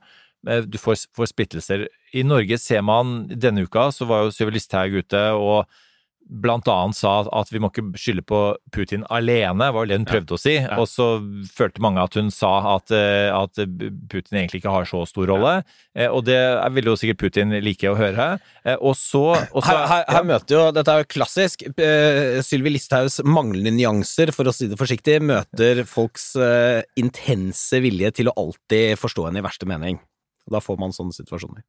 [SPEAKER 4] Eh, Du får, får splittelser. I Norge ser man Denne uka så var jo Listhaug ute og blant annet sa at vi må ikke skylde på Putin alene, var vel det hun prøvde å si. Og så følte mange at hun sa at, eh, at Putin egentlig ikke har så stor rolle. Ja. Og det ville vil jo sikkert Putin like å høre. Eh, Og så og så-
[SPEAKER 5] Her, her, her møter jo, Dette er jo klassisk. Sylvi Listhaugs manglende nyanser, for å si det forsiktig, møter folks eh, intense vilje til å alltid forstå henne i verste mening. Da får man sånne situasjoner.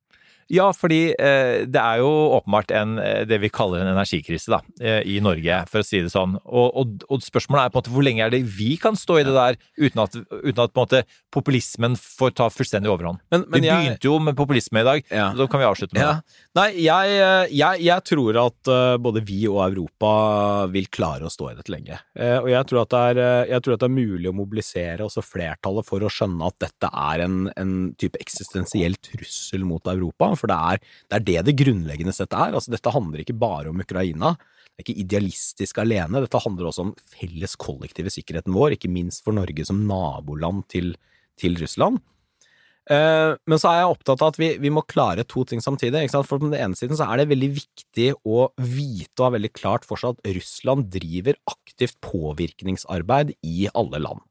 [SPEAKER 4] Ja, fordi eh, det er jo åpenbart en, eh, det vi kaller en energikrise da, eh, i Norge, for å si det sånn. Og, og, og spørsmålet er på en måte hvor lenge er det vi kan stå i det der uten at, uten at på en måte populismen får ta fullstendig overhånd.
[SPEAKER 5] Men- men
[SPEAKER 4] vi
[SPEAKER 5] jeg-
[SPEAKER 4] begynte jo med populisme i dag,
[SPEAKER 5] Ja.
[SPEAKER 4] så da kan vi avslutte med
[SPEAKER 5] Ja.
[SPEAKER 4] det.
[SPEAKER 5] Nei, jeg, jeg, jeg tror at både vi og Europa vil klare å stå i dette lenge. Og jeg tror, at det er, jeg tror at det er mulig å mobilisere også flertallet for å skjønne at dette er en, en type eksistensiell trussel mot Europa. For det er, det er det det grunnleggende sett er. Altså, dette handler ikke bare om Ukraina. Det er ikke idealistisk alene. Dette handler også om felles kollektive sikkerheten vår, ikke minst for Norge som naboland til, til Russland. Eh, Men så er jeg opptatt av at vi, vi må klare to ting samtidig. For på den ene siden så er det veldig viktig å vite og ha veldig klart for seg at Russland driver aktivt påvirkningsarbeid i alle land.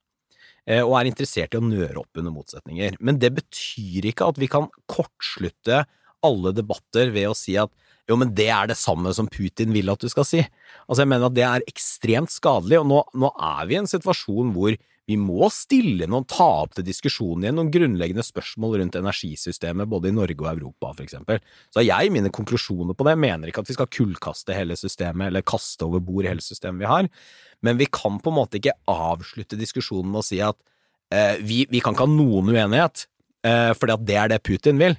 [SPEAKER 5] Eh, Og er interessert i å nøre opp under motsetninger. Men det betyr ikke at vi kan kortslutte alle debatter ved å si at jo, men det er det samme som Putin vil at du skal si. Altså, jeg mener at det er ekstremt skadelig, og nå, nå er vi i en situasjon hvor vi må stille noen, ta opp til diskusjon igjen noen grunnleggende spørsmål rundt energisystemet både i Norge og Europa, for eksempel. Så jeg mine konklusjoner på det. Jeg mener ikke at vi skal kullkaste hele systemet, eller kaste over bord hele systemet vi har, men vi kan på en måte ikke avslutte diskusjonen med å si at eh, vi, vi kan ikke ha noen uenighet, eh, at det er det Putin vil.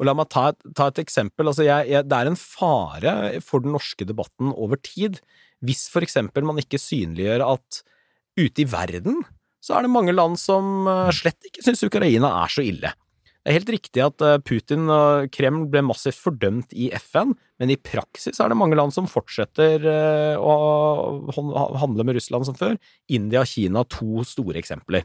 [SPEAKER 5] Og la meg ta et, ta et eksempel. Altså jeg, jeg, det er en fare for den norske debatten over tid hvis for eksempel man ikke synliggjør at ute i verden så er det mange land som eh, slett ikke syns Ukraina er så ille. Det er helt riktig at eh, Putin og Kreml ble massivt fordømt i FN, men i praksis er det mange land som fortsetter eh, å handle med Russland som før. India og Kina, to store eksempler.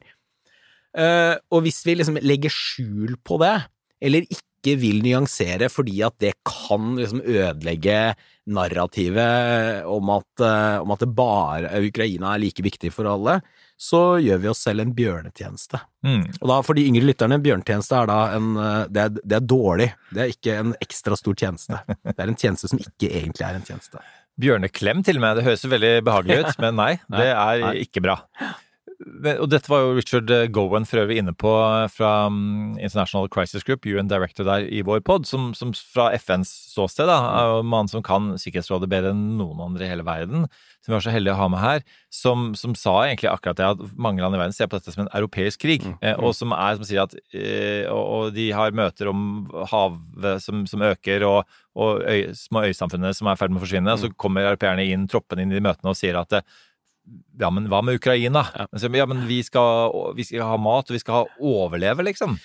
[SPEAKER 5] Og hvis vi liksom legger skjul på det, eller ikke vil nyansere fordi at det kan liksom ødelegge narrativet om at, eh, om at det bare Ukraina er like viktig for alle, så gjør vi oss selv en bjørnetjeneste.
[SPEAKER 4] Mm.
[SPEAKER 5] Og da, for de yngre lytterne, bjørnetjeneste er da en eh, det er, det er dårlig. Det er ikke en ekstra stor tjeneste. Det er en tjeneste som ikke egentlig er en tjeneste.
[SPEAKER 4] Bjørneklem til og med, det høres veldig behagelig ut, men nei, det er ikke bra. Og dette var jo Richard Gowan for øvrig inne på fra mm, International Crisis Group, UN Director der i vår pod, som, som fra FNs ståsted da, er jo en mann som kan Sikkerhetsrådet bedre enn noen andre i hele verden, som vi var så heldige å ha med her, som, som sa egentlig akkurat det at mange land i verden ser på dette som en europeisk krig, mm. og som er som sier at eh, og, og de har møter om havet som, som øker, og, og øy, små øysamfunnene som er i ferd med å forsvinne, og så kommer europeerne inn, troppene inn i de møtene og sier at eh, ja, men hva med Ukraina? Ja, Ja, men vi skal, vi skal ha mat, og vi skal ha overleve, liksom.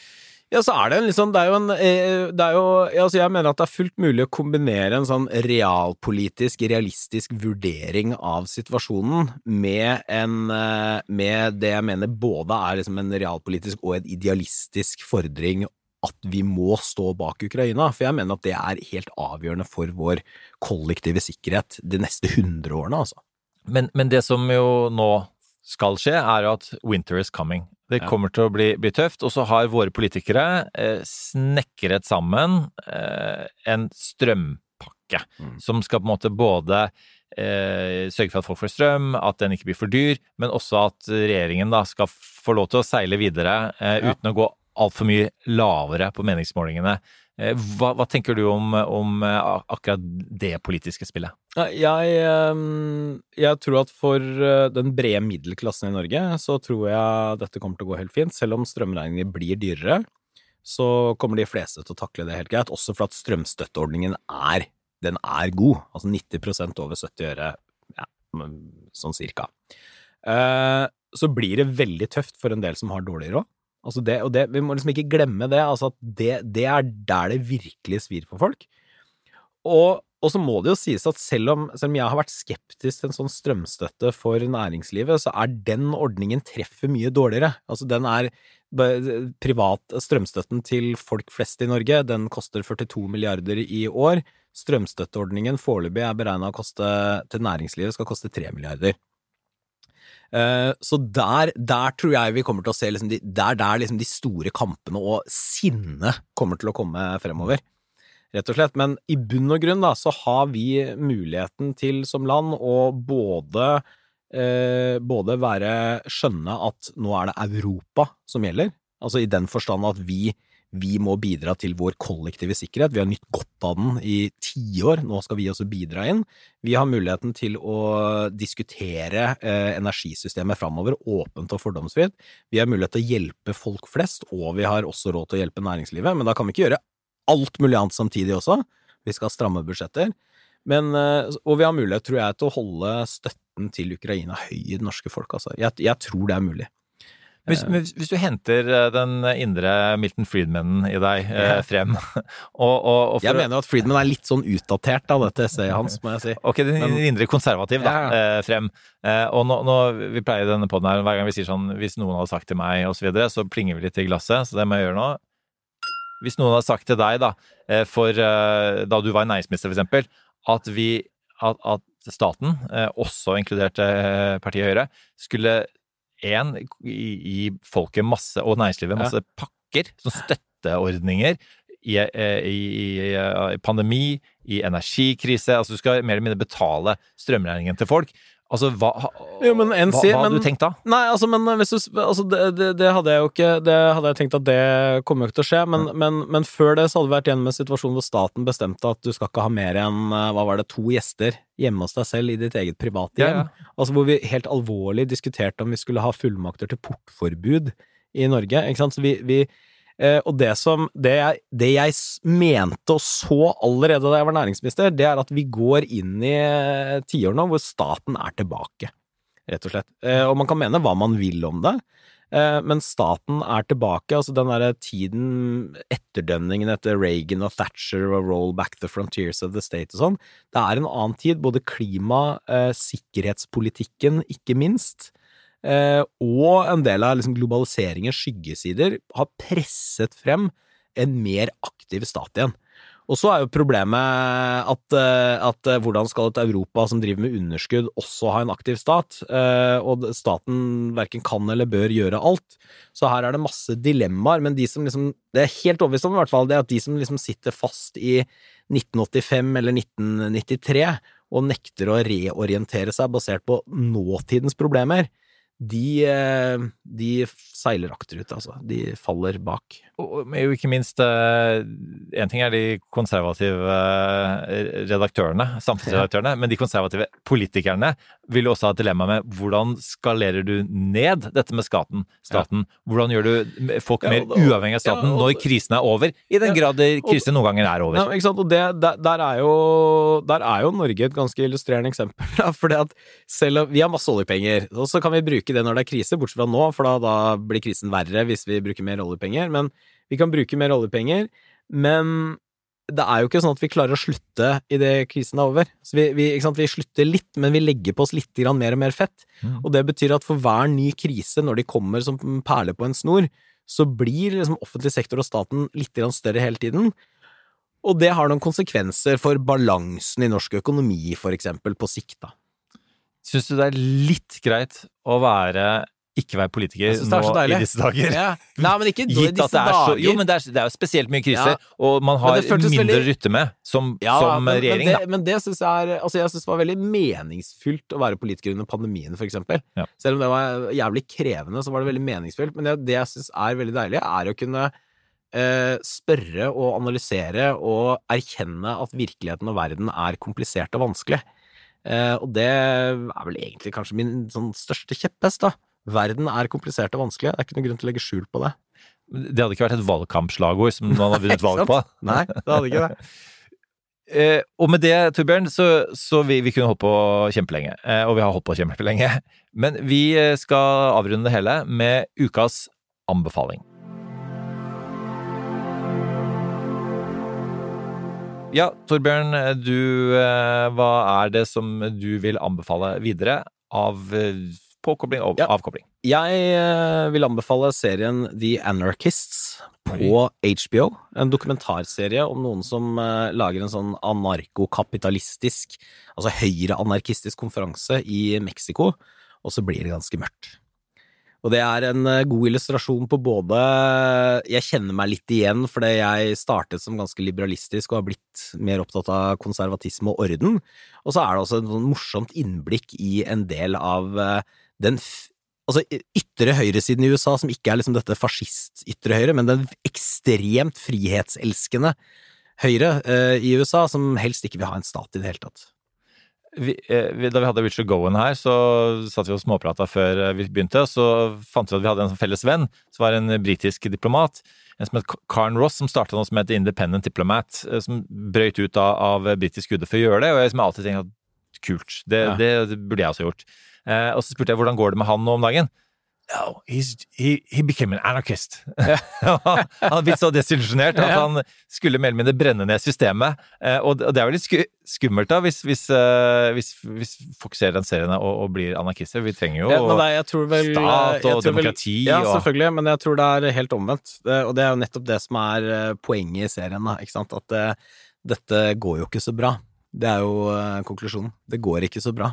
[SPEAKER 5] Ja, så er det en liksom Det er jo en eh, Det er jo altså Jeg mener at det er fullt mulig å kombinere en sånn realpolitisk, realistisk vurdering av situasjonen med en eh, Med det jeg mener både er liksom en realpolitisk og en idealistisk fordring at vi må stå bak Ukraina. For jeg mener at det er helt avgjørende for vår kollektive sikkerhet de neste hundre årene, altså.
[SPEAKER 4] Men, men det som jo nå skal skje, er at winter is coming. Det kommer til å bli, bli tøft. Og så har våre politikere eh, snekret sammen eh, en strømpakke
[SPEAKER 5] Mm.
[SPEAKER 4] som skal på en måte både eh, sørge for at folk får strøm, at den ikke blir for dyr, men også at regjeringen da skal få lov til å seile videre eh,
[SPEAKER 5] Ja.
[SPEAKER 4] uten å gå altfor mye lavere på meningsmålingene. Eh, hva, hva tenker du om, om eh, akkurat det politiske spillet?
[SPEAKER 5] Jeg, ehm, jeg tror at for eh, den brede middelklassen i Norge, så tror jeg dette kommer til å gå helt fint. Selv om strømregninger blir dyrere, så kommer de fleste til å takle det helt greit. Også for at strømstøtteordningen er, den er god. Altså 90% over 70 øre sånn, sånn cirka. Så blir det veldig tøft for en del som har dårlig råd. Altså det, og det, vi må liksom ikke glemme det, altså at det, det er der det virkelig svir for folk. Og, og så må det jo sies at selv om, selv om jeg har vært skeptisk til en sånn strømstøtte for næringslivet, så er den ordningen treffer mye dårligere. Altså den er privat strømstøtten til folk flest i Norge, den koster 42 milliarder i år. Strømstøtteordningen foreløpig er beregna til næringslivet skal koste 3 milliarder. Eh, Så der, der tror jeg vi kommer til å se liksom de, Der der liksom de store kampene og sinnet kommer til å komme fremover. Rett og slett. Men i bunn og grunn da, så har vi muligheten til som land å både eh, både være skjønne at nå er det Europa som gjelder, altså i den forstand at vi, vi må bidra til vår kollektive sikkerhet. Vi har nytt godt av den i tiår, nå skal vi også bidra inn. Vi har muligheten til å diskutere eh, energisystemet framover åpent og fordomsfritt. Vi har mulighet til å hjelpe folk flest, og vi har også råd til å hjelpe næringslivet, men da kan vi ikke gjøre alt mulig annet samtidig også. Vi skal ha stramme budsjetter. Men, eh, og vi har mulighet, tror jeg, til å holde støtten til Ukraina høy i det norske folk. Altså. Jeg, jeg tror det er mulig.
[SPEAKER 4] Hvis, hvis hvis du henter eh, den indre Milton Friedmanen i deg eh, frem og, og, og
[SPEAKER 5] Jeg mener at Friedman er litt sånn utdatert av dette essayet hans, må jeg si.
[SPEAKER 4] Ok, den
[SPEAKER 5] Men-
[SPEAKER 4] indre konservativ, da,
[SPEAKER 5] Ja,
[SPEAKER 4] eh, frem. Eh, og nå, nå, vi pleier denne poden her, hver gang vi sier sånn Hvis noen hadde sagt til meg, og så videre, så plinger vi litt i glasset, så det må jeg gjøre nå. Hvis noen hadde sagt til deg, da, eh, for eh, da du var næringsminister, for eksempel, at vi at, at staten, eh, også inkludert eh, partiet Høyre, skulle en, gi, folket masse, og næringslivet masse pakker, sånn støtteordninger, i, eh, i, i, i pandemi, i energikrise. Altså du skal mer eller mindre betale strømregningen til folk. Altså, hva,
[SPEAKER 5] Jo, men en
[SPEAKER 4] hva, hva hadde du tenkt da?
[SPEAKER 5] Nei, altså, men hvis du altså, det, det, det hadde jeg jo ikke Det hadde jeg tenkt at det kommer jo ikke til å skje, men, men, men før det så hadde vi vært gjennom en situasjon hvor staten bestemte at du skal ikke ha mer enn, eh, hva var det, to gjester hjemme hos deg selv i ditt eget private hjem.
[SPEAKER 4] ja.
[SPEAKER 5] Altså hvor vi helt alvorlig diskuterte om vi skulle ha fullmakter til portforbud i Norge, ikke sant. Så vi, vi eh, og det som det jeg, det jeg mente og så allerede da jeg var næringsminister, det er at vi går inn i eh, tiår nå hvor staten er tilbake rett og slett. Eh, og man kan mene hva man vil om det, eh, men staten er tilbake. Altså den derre tiden, etterdønningen etter Reagan og Thatcher og Roll Back the Frontiers of the State og sånn, det er en annen tid. Både klima, eh, sikkerhetspolitikken, ikke minst, eh, og en del av liksom, globaliseringens skyggesider har presset frem en mer aktiv stat igjen. Og så er jo problemet at, eh, at eh, hvordan skal et Europa som driver med underskudd, også ha en aktiv stat? Eh, Og staten verken kan eller bør gjøre alt. Så her er det masse dilemmaer, men de som liksom Det er helt overbevist om, i hvert fall, det at de som liksom sitter fast i 1985 eller 1993 og nekter å reorientere seg basert på nåtidens problemer, de, eh, de seiler akterut, altså. De faller bak.
[SPEAKER 4] Og ikke minst Én ting er de konservative eh, redaktørene, samfunnsredaktørene, men de konservative politikerne vil jo også ha et dilemma med hvordan skalerer du ned dette med skaten, staten? Hvordan gjør du folk mer uavhengig av staten når krisen er over? I den grad krisen noen ganger er over.
[SPEAKER 5] Ja, ikke sant? Og det, der, der, er jo, der er jo Norge et ganske illustrerende eksempel. Fordi at selv om vi har masse oljepenger, og så kan vi bruke det når det er krise, bortsett fra nå, for da, da blir krisen verre hvis vi bruker mer oljepenger. Men vi kan bruke mer oljepenger, men det er jo ikke sånn at vi klarer å slutte idet krisen er over. Så vi, vi, vi slutter litt, men vi legger på oss litt mer og mer fett.
[SPEAKER 4] Mm.
[SPEAKER 5] Og det betyr at for hver ny krise, når de kommer som perler på en snor, så blir liksom offentlig sektor og staten litt større hele tiden. Og det har noen konsekvenser for balansen i norsk økonomi, for eksempel, på sikt, da.
[SPEAKER 4] Syns du det er litt greit å være ikke være politiker
[SPEAKER 5] er
[SPEAKER 4] nå i disse dager?
[SPEAKER 5] Ja. Nei, men ikke
[SPEAKER 4] Gitt
[SPEAKER 5] disse
[SPEAKER 4] at det er så
[SPEAKER 5] dager.
[SPEAKER 4] Jo, men det er, det er jo spesielt mye kriser,
[SPEAKER 5] Ja.
[SPEAKER 4] og man har mindre
[SPEAKER 5] veldig-
[SPEAKER 4] å rutte med som,
[SPEAKER 5] Ja,
[SPEAKER 4] som
[SPEAKER 5] men,
[SPEAKER 4] regjering,
[SPEAKER 5] men
[SPEAKER 4] da.
[SPEAKER 5] det, men det syns jeg er Altså, jeg syns det var veldig meningsfylt å være politiker under pandemien, for eksempel. Selv om det var jævlig krevende, så var det veldig meningsfylt. Men det, det jeg syns er veldig deilig, er å kunne eh, spørre og analysere og erkjenne at virkeligheten og verden er komplisert og vanskelig. Eh, og det er vel egentlig kanskje min sånn største kjepphest, da. Verden er komplisert og vanskelig. Det er ikke noen grunn til å legge skjul på det.
[SPEAKER 4] Det hadde ikke vært et valgkampslagord som man hadde vunnet valg på.
[SPEAKER 5] Nei, det hadde ikke det.
[SPEAKER 4] Eh, og med det, Torbjørn, så, så vi, vi kunne holdt på kjempelenge. Eh, og vi har holdt på kjempelenge. Men vi eh, skal avrunde det hele med ukas anbefaling. Ja, Torbjørn, du, eh, hva er det som du vil anbefale videre av eh, påkobling og
[SPEAKER 5] Ja.
[SPEAKER 4] avkobling?
[SPEAKER 5] Jeg eh, vil anbefale serien The Anarchists på HBO. En dokumentarserie om noen som eh, lager en sånn anarkokapitalistisk, altså høyreanarkistisk konferanse i Mexico, og så blir det ganske mørkt. Og det er en eh, god illustrasjon på både Jeg kjenner meg litt igjen fordi jeg startet som ganske liberalistisk og har blitt mer opptatt av konservatisme og orden. Og så er det også et sånn morsomt innblikk i en del av den altså ytre høyresiden i USA, som ikke er liksom dette fascist-ytre høyre, men den ekstremt frihetselskende høyre eh, i USA, som helst ikke vil ha en stat i det hele tatt.
[SPEAKER 4] Vi, eh, vi, da vi hadde Richard Gowan her, så satt vi og småprata før eh, vi begynte, så fant vi at vi hadde en felles venn, som var en britisk diplomat. En som het Karen Ross, som starta noe som het Independent Diplomat, eh, som brøyt ut av, av britisk UD for å gjøre det, og jeg har alltid tenkt at kult, det,
[SPEAKER 5] Ja.
[SPEAKER 4] det, det burde jeg også gjort. Eh, og så spurte jeg hvordan går det med han nå om dagen. No, he, he became an anarchist. han hadde blitt så desillusjonert at han skulle mer eller mindre brenne ned systemet. Eh, og, det- er jo litt sku, skummelt, da, hvis, hvis, eh, hvis, hvis folk ser den serien og, og blir anarkister. Vi trenger jo
[SPEAKER 5] Ja, nei, vel,
[SPEAKER 4] stat og
[SPEAKER 5] demokrati. vel- Ja, selvfølgelig, men jeg tror det er helt omvendt. Og det er jo nettopp det som er eh, poenget i serien, da, ikke sant. At det, dette går jo ikke så bra. Det er jo konklusjonen. Det går ikke så bra.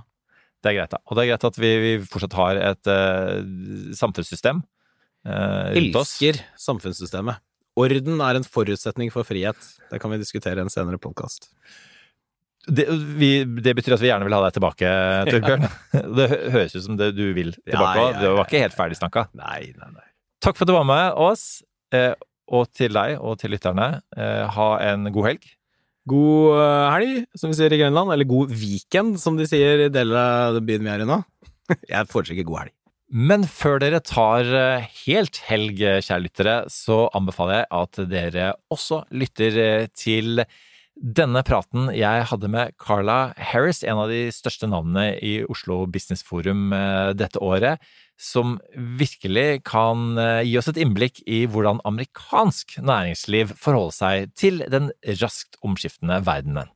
[SPEAKER 4] Det er greit, da. Og det er greit at vi, vi fortsatt har et uh, samfunnssystem uh, rundt oss.
[SPEAKER 5] Elsker samfunnssystemet. Orden er en forutsetning for frihet. Det kan vi diskutere i en senere podkast.
[SPEAKER 4] Det, vi, det betyr at vi gjerne vil ha deg tilbake, Torbjørn. Det høres ut som det du vil tilbake
[SPEAKER 5] Ja, ja, ja,
[SPEAKER 4] var ikke helt ferdig snakka.
[SPEAKER 5] Nei, nei, nei.
[SPEAKER 4] Takk for at du var med oss, eh, og til deg og til lytterne. Ha en god helg.
[SPEAKER 5] God eh, helg, som vi sier i Grenland. Eller god weekend, som de sier i deler av byen vi er i nå. Jeg foretrekker god helg.
[SPEAKER 4] Men før dere tar eh, helt helg, kjære lyttere, så anbefaler jeg at dere også lytter eh, til denne praten jeg hadde med Carla Harris, en av de største navnene i Oslo Business Forum dette året, som virkelig kan eh, gi oss et innblikk i hvordan amerikansk næringsliv forholder seg til den raskt omskiftende verdenen.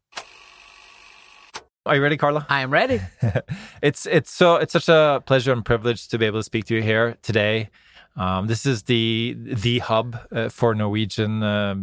[SPEAKER 4] Are you ready, Carla?
[SPEAKER 6] I am ready.
[SPEAKER 4] it's it's so it's such a pleasure and privilege to be able to speak to you here today. Um, this is the the hub uh, for Norwegian uh,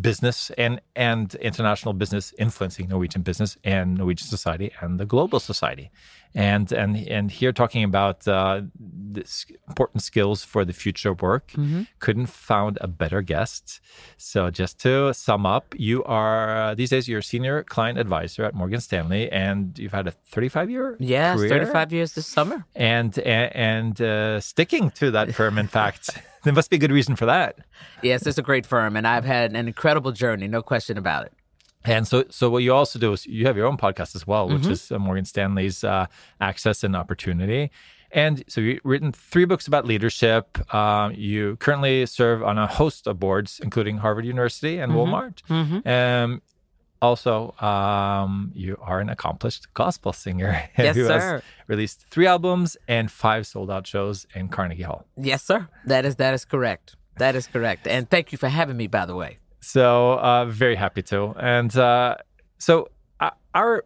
[SPEAKER 4] business and and international business, influencing Norwegian business and Norwegian society and the global society, and and and here talking about uh, this important skills for the future work. Couldn't found a better guest. So just to sum up, you are uh, these days you're a senior client advisor at Morgan Stanley, and you've had a 35 year
[SPEAKER 6] Yes,
[SPEAKER 4] career
[SPEAKER 6] 35 years this summer.
[SPEAKER 4] and and, and uh, sticking to that firm. In fact, there must be a good reason for that.
[SPEAKER 6] Yes, it's a great firm, and I've had an incredible journey, no question about it.
[SPEAKER 4] And so, so what you also do is you have your own podcast as well, which is uh, Morgan Stanley's uh, Access and Opportunity. And so you've written three books about leadership. Um, you currently serve on a host of boards, including Harvard University and Walmart. Um, also, um, you are an accomplished gospel singer
[SPEAKER 6] Yes,
[SPEAKER 4] who
[SPEAKER 6] sir.
[SPEAKER 4] has released three albums and five sold out shows in Carnegie Hall.
[SPEAKER 6] Yes, sir. That is that is correct. That is correct. And thank you for having me, by the way.
[SPEAKER 4] So uh, very happy to. And uh, so uh, our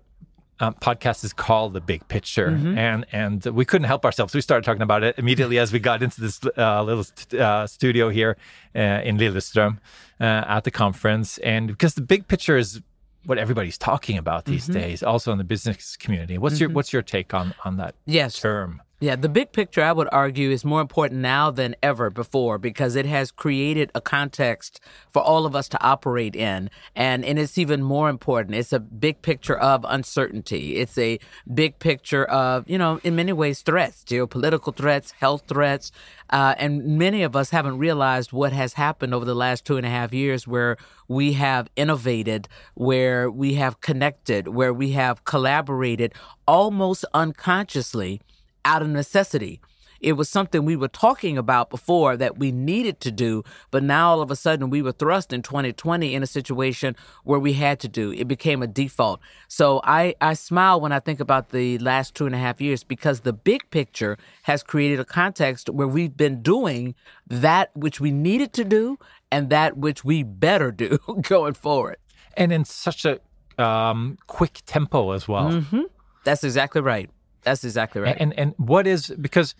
[SPEAKER 4] um, podcast is called The Big Picture, and and we couldn't help ourselves. We started talking about it immediately as we got into this uh, little st- uh, studio here uh, in Lillestrøm uh, at the conference, and because the big picture is what everybody's talking about these days, also in the business community. What's your what's your take on on that
[SPEAKER 6] Yes.
[SPEAKER 4] term?
[SPEAKER 6] Yeah, the big picture, I would argue, is more important now than ever before because it has created a context for all of us to operate in. And, and it's even more important. It's a big picture of uncertainty. It's a big picture of, you know, in many ways, threats, geopolitical threats, health threats. Uh, and many of us haven't realized what has happened over the last two and a half years where we have innovated, where we have connected, where we have collaborated almost unconsciously out of necessity. It was something we were talking about before that we needed to do, but now all of a sudden we were thrust in 2020 in a situation where we had to do. It became a default. So I, I smile when I think about the last two and a half years because the big picture has created a context where we've been doing that which we needed to do and that which we better do going forward.
[SPEAKER 4] And in such a um, quick tempo as well.
[SPEAKER 6] hmm That's exactly right. That's exactly right.
[SPEAKER 4] And and what is because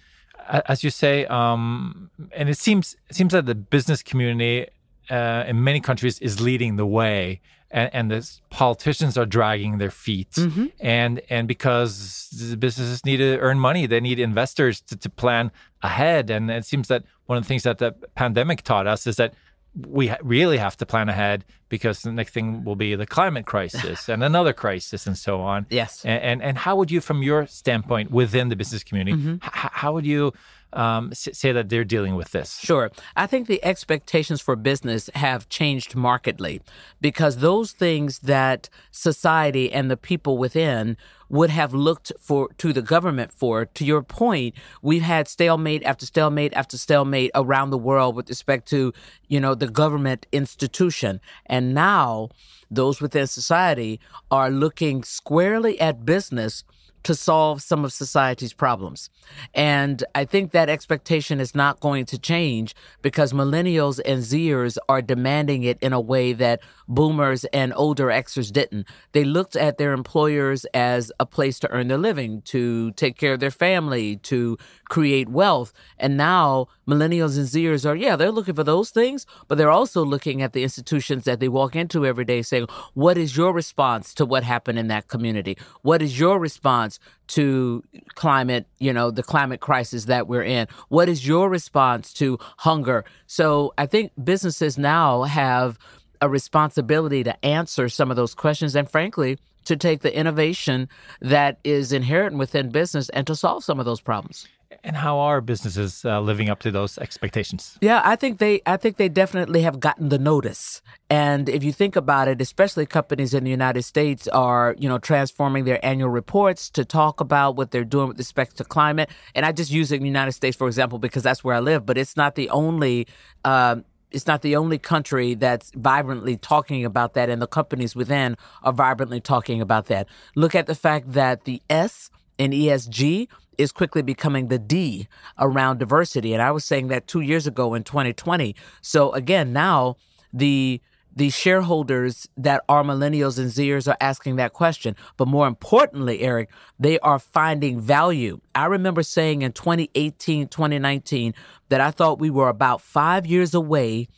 [SPEAKER 4] as you say, um, and it seems it seems that the business community uh, in many countries is leading the way, and, and the politicians are dragging their feet, and and because the businesses need to earn money, they need investors to, to plan ahead, and it seems that one of the things that the pandemic taught us is that we ha- really have to plan ahead because the next thing will be the climate crisis and another crisis and so on.
[SPEAKER 6] Yes.
[SPEAKER 4] And and, and how would you, from your standpoint within the business community,
[SPEAKER 6] Mm-hmm.
[SPEAKER 4] h- how would you um, say that they're dealing with this?
[SPEAKER 6] Sure. I think the expectations for business have changed markedly because those things that society and the people within would have looked for to the government for to your point we've had stalemate after stalemate after stalemate around the world with respect to you know the government institution and now those within society are looking squarely at business to solve some of society's problems. And I think that expectation is not going to change because millennials and Zers are demanding it in a way that boomers and older Xers didn't. They looked at their employers as a place to earn their living, to take care of their family, to create wealth. And now millennials and Zers are, yeah, they're looking for those things, but they're also looking at the institutions that they walk into every day saying, what is your response to what happened in that community? What is your response to climate, you know, the climate crisis that we're in? What is your response to hunger? So I think businesses now have a responsibility to answer some of those questions and frankly, to take the innovation that is inherent within business and to solve some of those problems.
[SPEAKER 4] And how are businesses uh, living up to those expectations?
[SPEAKER 6] Yeah, I think they I think they definitely have gotten the notice. And if you think about it, especially companies in the United States are, you know, transforming their annual reports to talk about what they're doing with respect to climate. And I just use the United States for example because that's where I live, but it's not the only um it's not the only country that's vibrantly talking about that, and the companies within are vibrantly talking about that. Look at the fact that the S in ESG is quickly becoming the D around diversity. And I was saying that two years ago in 2020. So again, now the the shareholders that are millennials and Zers are asking that question. But more importantly, Eric, they are finding value. I remember saying in 2018, 2019 that I thought we were about five years away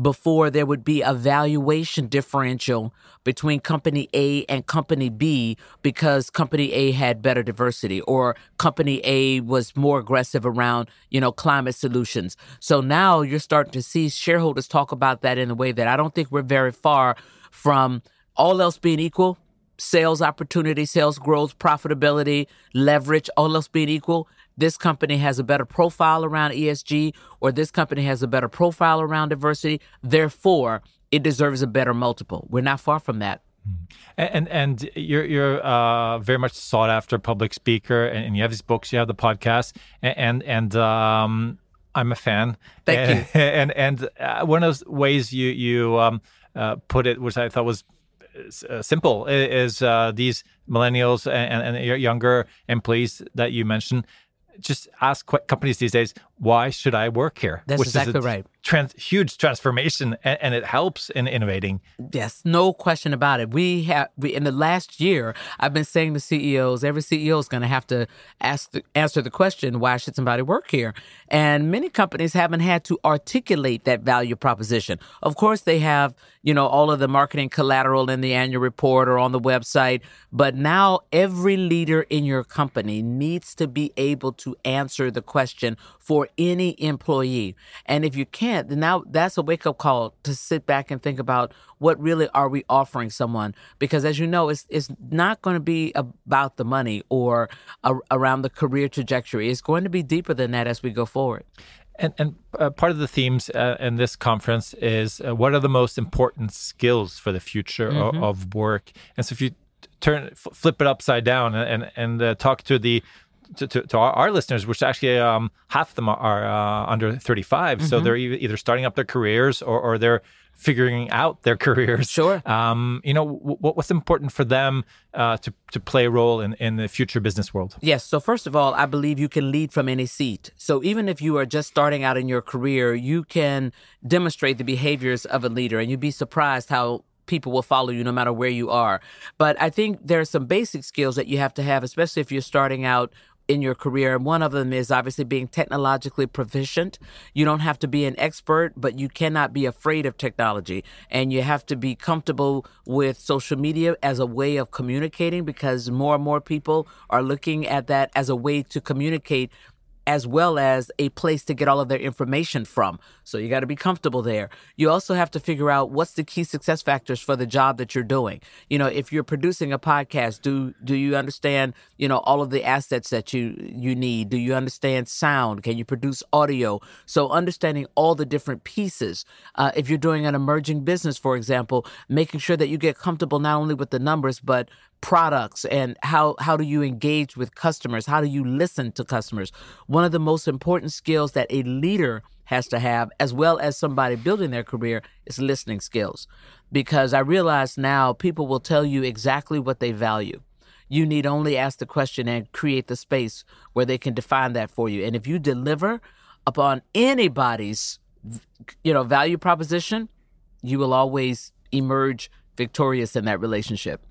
[SPEAKER 6] before there would be a valuation differential between company A and company B because company A had better diversity or company A was more aggressive around, you know, climate solutions. So now you're starting to see shareholders talk about that in a way that I don't think we're very far from all else being equal, sales opportunity, sales growth, profitability, leverage, all else being equal, this company has a better profile around ESG or this company has a better profile around diversity. Therefore, it deserves a better multiple. We're not far from that.
[SPEAKER 4] And and you're you're uh, very much sought after public speaker, and, you have these books, you have the podcast, and and, and um, I'm a fan.
[SPEAKER 6] Thank
[SPEAKER 4] and,
[SPEAKER 6] you.
[SPEAKER 4] And and uh, one of those ways you you um, uh, put it, which I thought was uh, simple, is uh, these millennials and, and your younger employees that you mentioned. Just ask qu- companies these days, why should I work here?
[SPEAKER 6] That's
[SPEAKER 4] Which is a
[SPEAKER 6] exactly right.
[SPEAKER 4] Trans- huge transformation, and, and it helps in innovating.
[SPEAKER 6] Yes, no question about it. We have we, in the last year, I've been saying to CEOs, every CEO is going to have to ask the, answer the question, why should somebody work here? And many companies haven't had to articulate that value proposition. Of course, they have, you know, all of the marketing collateral in the annual report or on the website, but now every leader in your company needs to be able to answer the question for any employee. And if you can't, then now that's a wake up call to sit back and think about what really are we offering someone? Because as you know, it's it's not going to be about the money or a, around the career trajectory. It's going to be deeper than that as we go forward.
[SPEAKER 4] And, and uh, part of the themes uh, in this conference is uh, what are the most important skills for the future o-
[SPEAKER 6] Mhm.
[SPEAKER 4] of work. And so if you turn flip it upside down and and uh, talk to the to, to, to our, our listeners, which actually um, half of them are, are uh, under 35. So they're either starting up their careers or, or they're figuring out their careers.
[SPEAKER 6] Sure.
[SPEAKER 4] Um, you know, w- what's important for them uh, to, to play a role in, in the future business world?
[SPEAKER 6] Yes. So, first of all, I believe you can lead from any seat. So, even if you are just starting out in your career, you can demonstrate the behaviors of a leader, and you'd be surprised how people will follow you no matter where you are. But I think there are some basic skills that you have to have, especially if you're starting out in your career. And one of them is obviously being technologically proficient. You don't have to be an expert, but you cannot be afraid of technology. And you have to be comfortable with social media as a way of communicating because more and more people are looking at that as a way to communicate as well as a place to get all of their information from. So you got to be comfortable there. You also have to figure out what's the key success factors for the job that you're doing. You know, if you're producing a podcast, do do you understand, you know, all of the assets that you you need? Do you understand sound? Can you produce audio? So understanding all the different pieces. Uh, if you're doing an emerging business, for example, making sure that you get comfortable not only with the numbers but products and how how do you engage with customers? How do you listen to customers? One of the most important skills that a leader has to have as well as somebody building their career is listening skills. Because i realize now people will tell you exactly what they value. You need only ask the question and create the space where they can define that for you. And if you deliver upon anybody's you know value proposition you will always emerge victorious in that relationship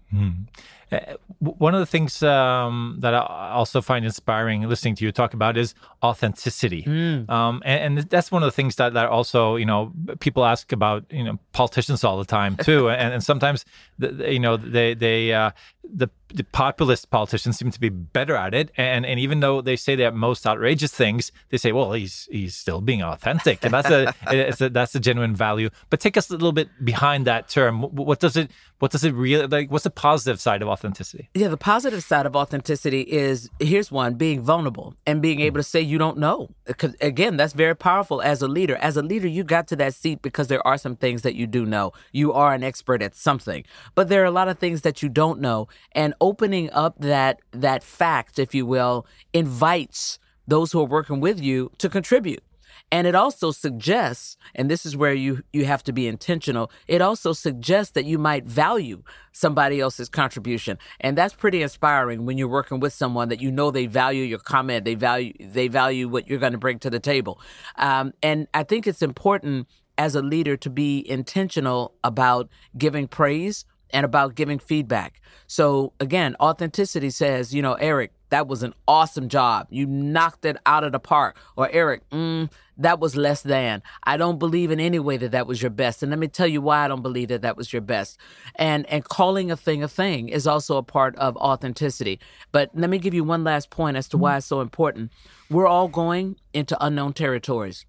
[SPEAKER 4] Uh, one of the things um, that I also find inspiring listening to you talk about is authenticity, um, and, and that's one of the things that, that also you know people ask about you know politicians all the time too, and, and sometimes the, the- you know they they uh, the the populist politicians seem to be better at it, and and even though they say the most outrageous things, they say, well, he's he's still being authentic, and that's a, it's a that's a genuine value. But take us a little bit behind that term. What does it what does it really like? What's the positive side of authenticity?
[SPEAKER 6] Yeah, the positive side of authenticity is here's one being vulnerable and being able to say you don't know. 'Cause, again, that's very powerful as a leader. As a leader, you got to that seat because there are some things that you do know. You are an expert at something, but there are a lot of things that you don't know. And opening up that that fact, if you will, invites those who are working with you to contribute. And it also suggests, and this is where you you have to be intentional. It also suggests that you might value somebody else's contribution, and that's pretty inspiring when you're working with someone that you know they value your comment, they value they value what you're going to bring to the table. Um, and I think it's important as a leader to be intentional about giving praise and about giving feedback. So again, authenticity says, you know, Eric, that was an awesome job. You knocked it out of the park. Or Eric, mm, that was less than. I don't believe in any way that that was your best. And let me tell you why I don't believe that that was your best. And and calling a thing a thing is also a part of authenticity. But let me give you one last point as to mm-hmm. why it's so important. We're all going into unknown territories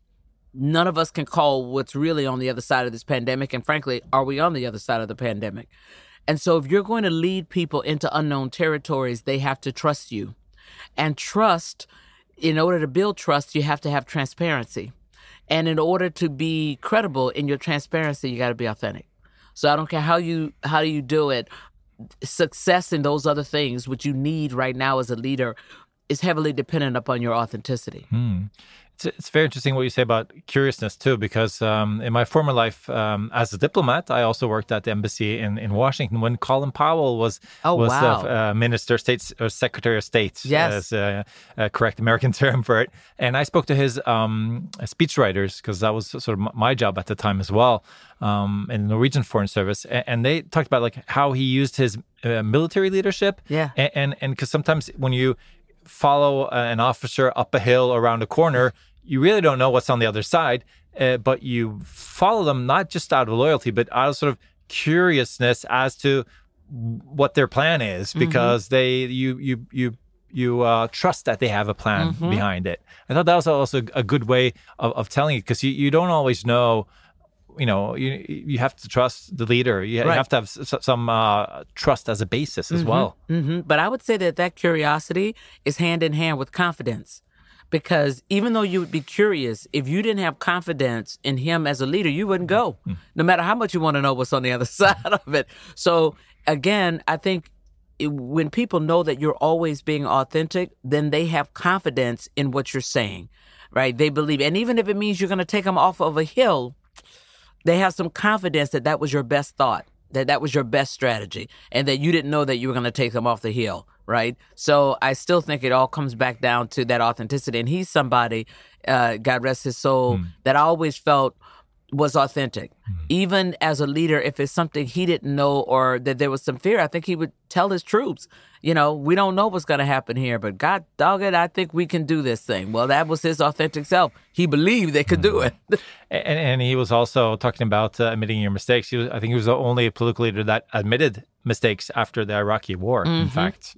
[SPEAKER 6] none of us can call what's really on the other side of this pandemic. And frankly, are we on the other side of the pandemic? And so, if you're going to lead people into unknown territories, they have to trust you. And trust, in order to build trust, you have to have transparency. And in order to be credible in your transparency, you got to be authentic. So I don't care how you how do you do it. Success in those other things, which you need right now as a leader, is heavily dependent upon your authenticity.
[SPEAKER 4] It's, it's very interesting what you say about curiousness too, because um, in my former life um, as a diplomat, I also worked at the embassy in, in Washington when Colin Powell was
[SPEAKER 6] Oh,
[SPEAKER 4] was
[SPEAKER 6] wow.
[SPEAKER 4] the uh, minister, state or secretary of state,
[SPEAKER 6] Yes.
[SPEAKER 4] as a, a correct American term for it. And I spoke to his um, speechwriters because that was sort of my job at the time as well um, in the Norwegian Foreign Service, and, and they talked about like how he used his uh, military leadership,
[SPEAKER 6] Yeah.
[SPEAKER 4] and and because sometimes when you follow an officer up a hill around a corner, you really don't know what's on the other side, uh, but you follow them not just out of loyalty, but out of sort of curiousness as to what their plan is, because they you you you you uh, trust that they have a plan behind it. I thought that was also a good way of, of telling it because you, you don't always know. You know, you you have to trust the leader. You,
[SPEAKER 6] Right.
[SPEAKER 4] have to have some uh, trust as a basis as well.
[SPEAKER 6] hmm But I would say that that curiosity is hand in hand with confidence. Because even though you would be curious, if you didn't have confidence in him as a leader, you wouldn't go, mm-hmm. no matter how much you want to know what's on the other side of it. So, again, I think it, when people know that you're always being authentic, then they have confidence in what you're saying, right? They believe, and even if it means you're going to take them off of a hill, they have some confidence that that was your best thought, that that was your best strategy, and that you didn't know that you were going to take them off the hill, right? So I still think it all comes back down to that authenticity. And he's somebody, uh, God rest his soul, that I always felt was authentic. Even as a leader, if it's something he didn't know or that there was some fear, I think he would tell his troops, you know, we don't know what's going to happen here, but God dog it, I think we can do this thing. Well, that was his authentic self. He believed they could do it.
[SPEAKER 4] And, and he was also talking about uh, admitting your mistakes. He was, I think he was the only political leader that admitted mistakes after the Iraqi war, in fact,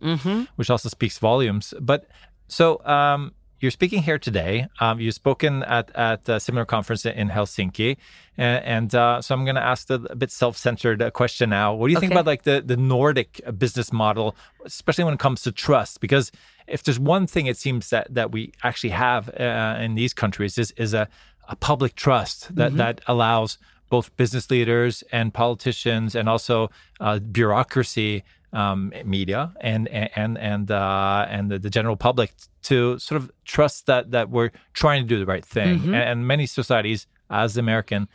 [SPEAKER 4] which also speaks volumes. But so um, you're speaking here today. Um, you've spoken at, at a similar conference in Helsinki. And, and uh, so I'm going to ask the a bit self-centered uh, question now. What do you think about like the, the Nordic business model, especially when it comes to trust? Because if there's one thing it seems that, that we actually have uh, in these countries is, is a, a public trust that, that allows both business leaders and politicians and also uh, bureaucracy, um, media and and and uh, and the, the general public to sort of trust that that we're trying to do the right thing.
[SPEAKER 6] Mm-hmm.
[SPEAKER 4] And, and many societies, as American,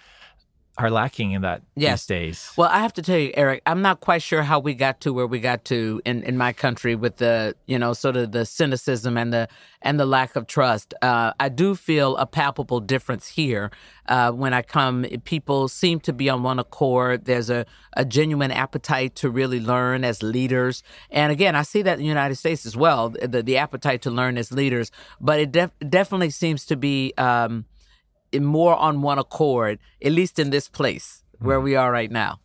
[SPEAKER 4] are lacking in that
[SPEAKER 6] Yes.
[SPEAKER 4] these days.
[SPEAKER 6] Well, I have to tell you, Eric, I'm not quite sure how we got to where we got to in, in my country with the, you know, sort of the cynicism and the and the lack of trust. Uh, I do feel a palpable difference here uh, when I come. People seem to be on one accord. There's a, a genuine appetite to really learn as leaders, and again, I see that in the United States as well. The the appetite to learn as leaders, but it def- definitely seems to be. Um, more on one accord, at least in this place where we are right now.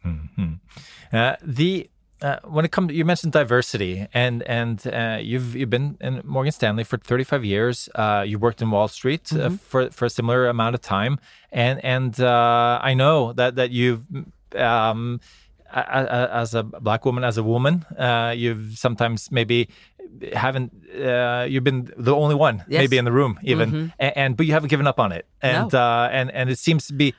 [SPEAKER 4] Uh, the uh, when it comes, you mentioned diversity, and and uh, you've you've been in Morgan Stanley for 35 years. Uh, you worked in Wall Street uh, for for a similar amount of time, and and uh, I know that that you've. Um, as a black woman, as a woman, uh, you've sometimes maybe haven't uh, you've been the only one
[SPEAKER 6] Yes.
[SPEAKER 4] maybe in the room even, and, and but you haven't given up on it, and
[SPEAKER 6] No.
[SPEAKER 4] uh, and and it seems to be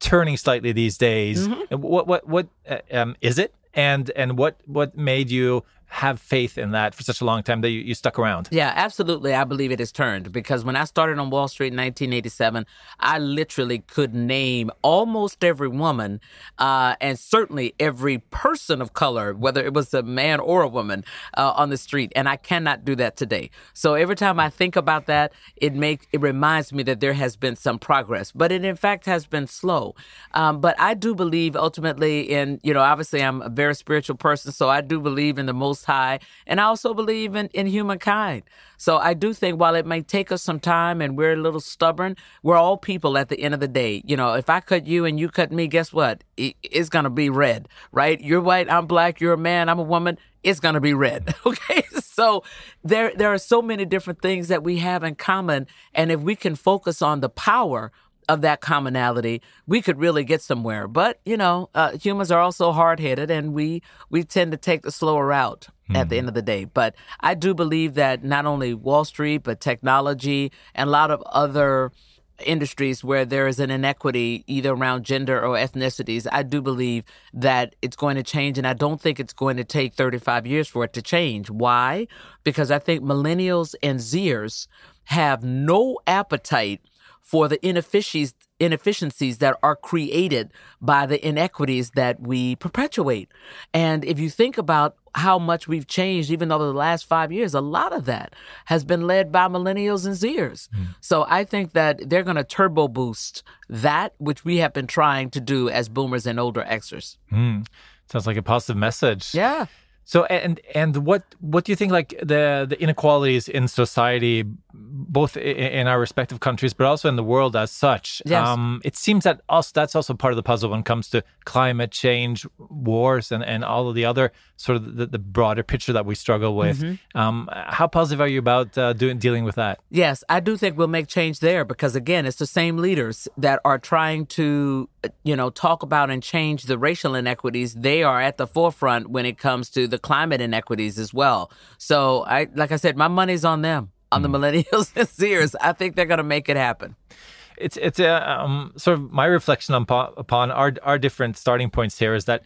[SPEAKER 4] turning slightly these days. And What what what uh, um, is it? And and what what made you have faith in that for such a long time that you, you stuck around?
[SPEAKER 6] Yeah, absolutely. I believe it has turned because when I started on Wall Street in 1987, I literally could name almost every woman uh, and certainly every person of color, whether it was a man or a woman, uh, on the street. And I cannot do that today. So every time I think about that, it make it reminds me that there has been some progress, but it in fact has been slow. Um, but I do believe ultimately in you know obviously I'm a very spiritual person, so I do believe in the Most High, and I also believe in in humankind. So I do think while it may take us some time and we're a little stubborn, we're all people at the end of the day. You know, if I cut you and you cut me, guess what? It, it's gonna be red, right? You're white, I'm black. You're a man, I'm a woman. It's gonna be red. Okay, so there there are so many different things that we have in common, and if we can focus on the power of that commonality, we could really get somewhere. But you know, uh, humans are also hard headed, and we we tend to take the slower route at the end of the day. But I do believe that not only Wall Street, but technology and a lot of other industries where there is an inequity either around gender or ethnicities, I do believe that it's going to change. And I don't think it's going to take 35 years for it to change. Why? Because I think millennials and Zers have no appetite for the inefficiencies inefficiencies that are created by the inequities that we perpetuate. And if you think about how much we've changed, even over the last five years, a lot of that has been led by millennials and Zers. Hmm. So I think that they're going to turbo boost that, which we have been trying to do as boomers and older Xers. Hmm.
[SPEAKER 4] Sounds like a positive message.
[SPEAKER 6] Yeah.
[SPEAKER 4] So and and what what do you think like the the inequalities in society, both in our respective countries, but also in the world as such?
[SPEAKER 6] Yes.
[SPEAKER 4] Um, it seems that also that's also part of the puzzle when it comes to climate change, wars, and and all of the other sort of the, the broader picture that we struggle with. Um, how positive are you about uh, doing dealing with that?
[SPEAKER 6] Yes, I do think we'll make change there because again, it's the same leaders that are trying to, you know, talk about and change the racial inequities. They are at the forefront when it comes to the climate inequities as well. So I, like I said, my money's on them, on the millennials and Sears. I think they're going to make it happen.
[SPEAKER 4] it's it's a um, sort of my reflection upon, upon our our different starting points here is that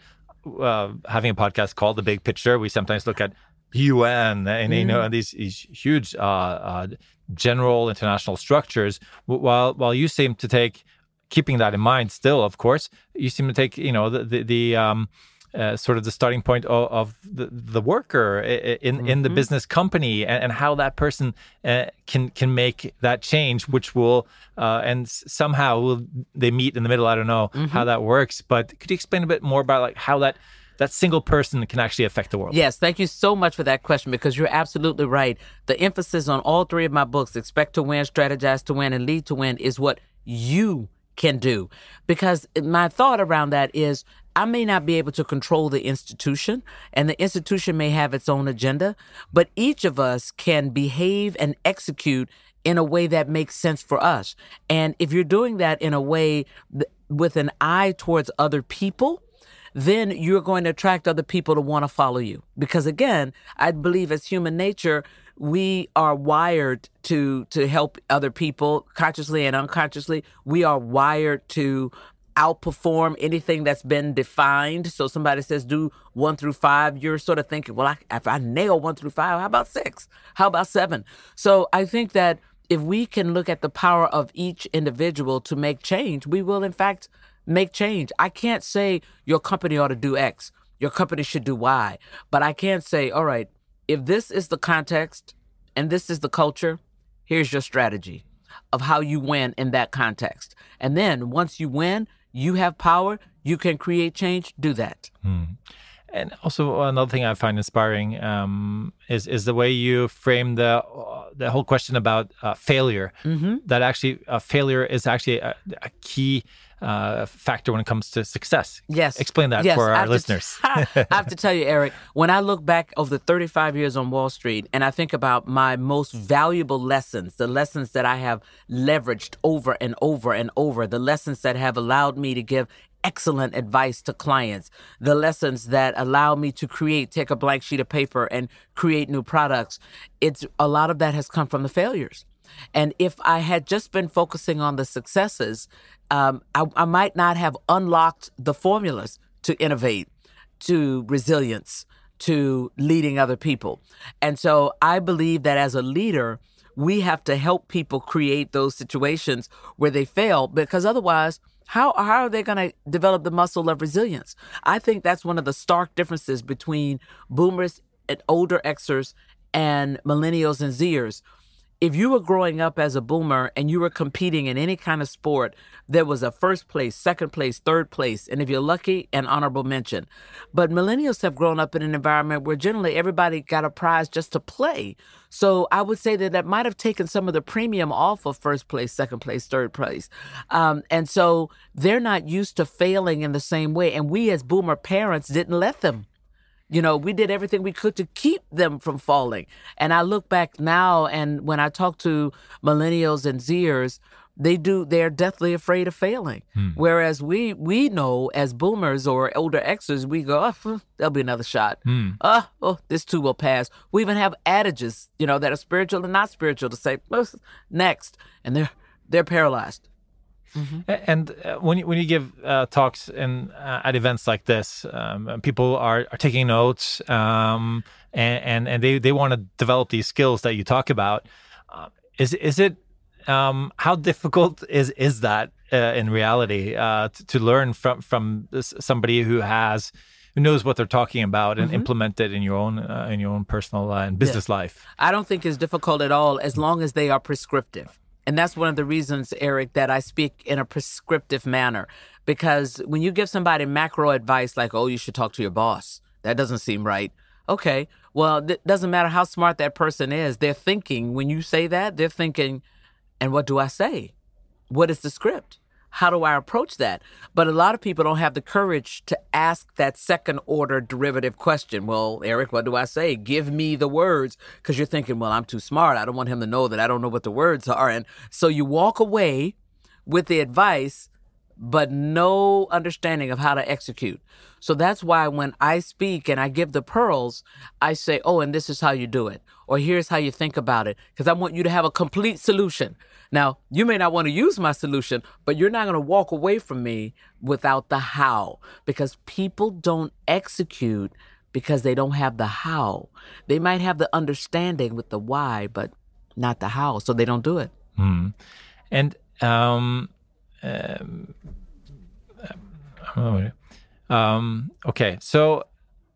[SPEAKER 4] uh, having a podcast called The Big Picture, we sometimes look at UN and you know these, these huge uh, uh, general international structures. While while you seem to take, keeping that in mind, still of course, you seem to take you know the the, the um, uh, sort of the starting point of, of the, the worker i- i- in in the business company and, and how that person uh, can can make that change, which will uh, and somehow will they meet in the middle. I don't know how that works, but could you explain a bit more about like how that that single person can actually affect the world?
[SPEAKER 6] Yes, thank you so much for that question because you're absolutely right. The emphasis on all three of my books, Expect to Win, Strategize to Win, and Lead to Win, is what you can do. Because my thought around that is I may not be able to control the institution, and the institution may have its own agenda, but each of us can behave and execute in a way that makes sense for us. And if you're doing that in a way th- with an eye towards other people, then you're going to attract other people to want to follow you. Because again, I believe as human nature, we are wired to to help other people consciously and unconsciously. We are wired to outperform anything that's been defined. So somebody says do one through five, you're sort of thinking, well, I, if I nail one through five, how about six? How about seven? So I think that if we can look at the power of each individual to make change, we will in fact make change. I can't say your company ought to do X, your company should do Y, but I can say, all right, if this is the context and this is the culture, here's your strategy of how you win in that context. And then once you win, you have power, you can create change, do that. Hmm.
[SPEAKER 4] And also another thing I find inspiring um, is is the way you frame the uh, the whole question about uh, failure. That actually uh, failure is actually a, a key uh, factor when it comes to success.
[SPEAKER 6] Yes.
[SPEAKER 4] Explain that
[SPEAKER 6] Yes,
[SPEAKER 4] for our listeners.
[SPEAKER 6] I have to tell you, Eric, when I look back over the 35 years on Wall Street and I think about my most valuable lessons, the lessons that I have leveraged over and over and over, the lessons that have allowed me to give excellent advice to clients, the lessons that allow me to create, take a blank sheet of paper and create new products, it's a lot of that has come from the failures. And if I had just been focusing on the successes, um, I, I might not have unlocked the formulas to innovate, to resilience, to leading other people. And so I believe that as a leader, we have to help people create those situations where they fail because otherwise, how, how are they going to develop the muscle of resilience? I think that's one of the stark differences between boomers and older Xers and millennials and Zers if you were growing up as a boomer and you were competing in any kind of sport, there was a first place, second place, third place, and if you're lucky, an honorable mention. But millennials have grown up in an environment where generally everybody got a prize just to play. So I would say that that might have taken some of the premium off of first place, second place, third place. Um, and so they're not used to failing in the same way. And we as boomer parents didn't let them. You know, we did everything we could to keep them from falling. And I look back now, and when I talk to millennials and Zers, they do they're deathly afraid of failing. Hmm. Whereas we we know as boomers or older Xers, we go, oh, hmm, there'll be another shot. Hmm. Oh, oh, this too will pass. We even have adages, you know, that are spiritual and not spiritual to say, "Oh, next, and they're they're paralyzed.
[SPEAKER 4] A- And uh, when you, when you give uh, talks in uh, at events like this, um, people are, are taking notes, um, and, and and they they want to develop these skills that you talk about. Uh, is is it um, how difficult is is that uh, in reality uh, to, to learn from from this, somebody who has who knows what they're talking about and implement it in your own uh, in your own personal uh, and business life?
[SPEAKER 6] I don't think it's difficult at all as long as they are prescriptive. And that's one of the reasons, Eric, that I speak in a prescriptive manner. Because when you give somebody macro advice like, oh, you should talk to your boss, that doesn't seem right. Okay, well, it doesn't matter how smart that person is. They're thinking, when you say that, they're thinking, and what do I say? What is the script? How do I approach that? But a lot of people don't have the courage to ask that second order derivative question. Well, Eric, what do I say? Give me the words. Because you're thinking, well, I'm too smart. I don't want him to know that I don't know what the words are. And so you walk away with the advice, but no understanding of how to execute. So that's why when I speak and I give the pearls, I say, oh, and this is how you do it. or here's how you think about it because I want you to have a complete solution. Now, you may not want to use my solution, but you're not going to walk away from me without the how because people don't execute because they don't have the how. They might have the understanding with the why, but not the how, so they don't do it.
[SPEAKER 4] And um, um, oh, um, okay, so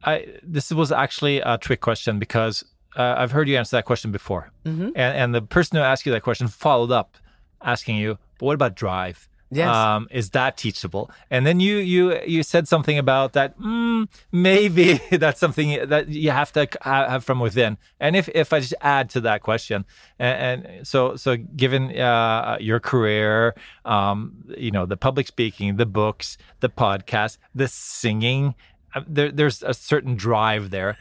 [SPEAKER 4] I this was actually a trick question because uh, I've heard you answer that question before, and and the person who asked you that question followed up, asking you, "But what about drive?
[SPEAKER 6] Yes.
[SPEAKER 4] Um, is that teachable?" And then you you you said something about that. Mm, maybe that's something that you have to have from within. And if if I just add to that question, and, and so so given uh, your career, um, you know, the public speaking, the books, the podcast, the singing, uh, there, there's a certain drive there.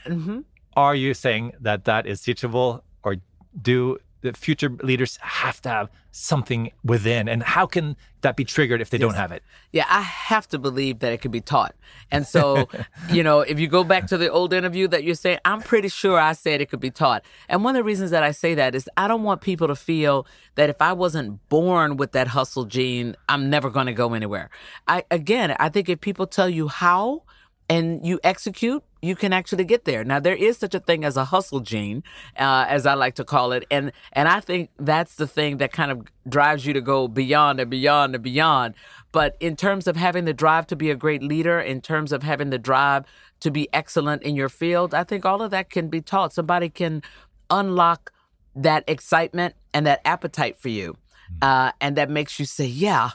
[SPEAKER 4] Are you saying that that is teachable, or do the future leaders have to have something within? And how can that be triggered if they don't have it?
[SPEAKER 6] Yeah, I have to believe that it can be taught. And so, you know, if you go back to the old interview that you're saying, I'm pretty sure I said it could be taught. And one of the reasons that I say that is I don't want people to feel that if I wasn't born with that hustle gene, I'm never going to go anywhere. I again, I think if people tell you how and you execute, you can actually get there. Now there is such a thing as a hustle gene, uh, as I like to call it, and and I think that's the thing that kind of drives you to go beyond and beyond and beyond. But in terms of having the drive to be a great leader, in terms of having the drive to be excellent in your field, I think all of that can be taught. Somebody can unlock that excitement and that appetite for you, uh, and that makes you say, "Yeah,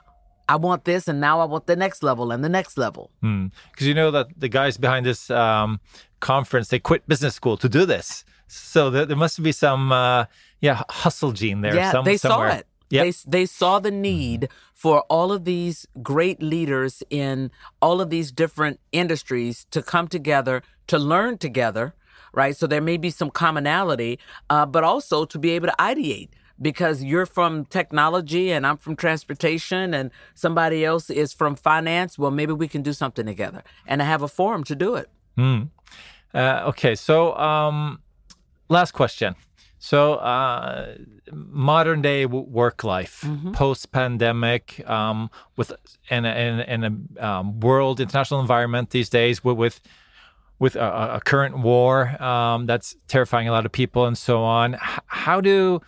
[SPEAKER 6] I want this, and now I want the next level and the next level."
[SPEAKER 4] Because you know that the guys behind this um, conference they quit business school to do this, so there, there must be some uh, yeah hustle gene there.
[SPEAKER 6] Yeah,
[SPEAKER 4] some,
[SPEAKER 6] they
[SPEAKER 4] somewhere.
[SPEAKER 6] saw it.
[SPEAKER 4] Yep.
[SPEAKER 6] They they saw the need for all of these great leaders in all of these different industries to come together to learn together, right? So there may be some commonality, uh, but also to be able to ideate. Because you're from technology and I'm from transportation and somebody else is from finance, well, maybe we can do something together and I have a forum to do it.
[SPEAKER 4] Uh, okay, so um, last question. So, uh, modern day w- work life,
[SPEAKER 6] Mm-hmm.
[SPEAKER 4] post pandemic, um, with in a, in, a- in a um, world international environment these days, with with, with a, a current war um, that's terrifying a lot of people and so on. H- how do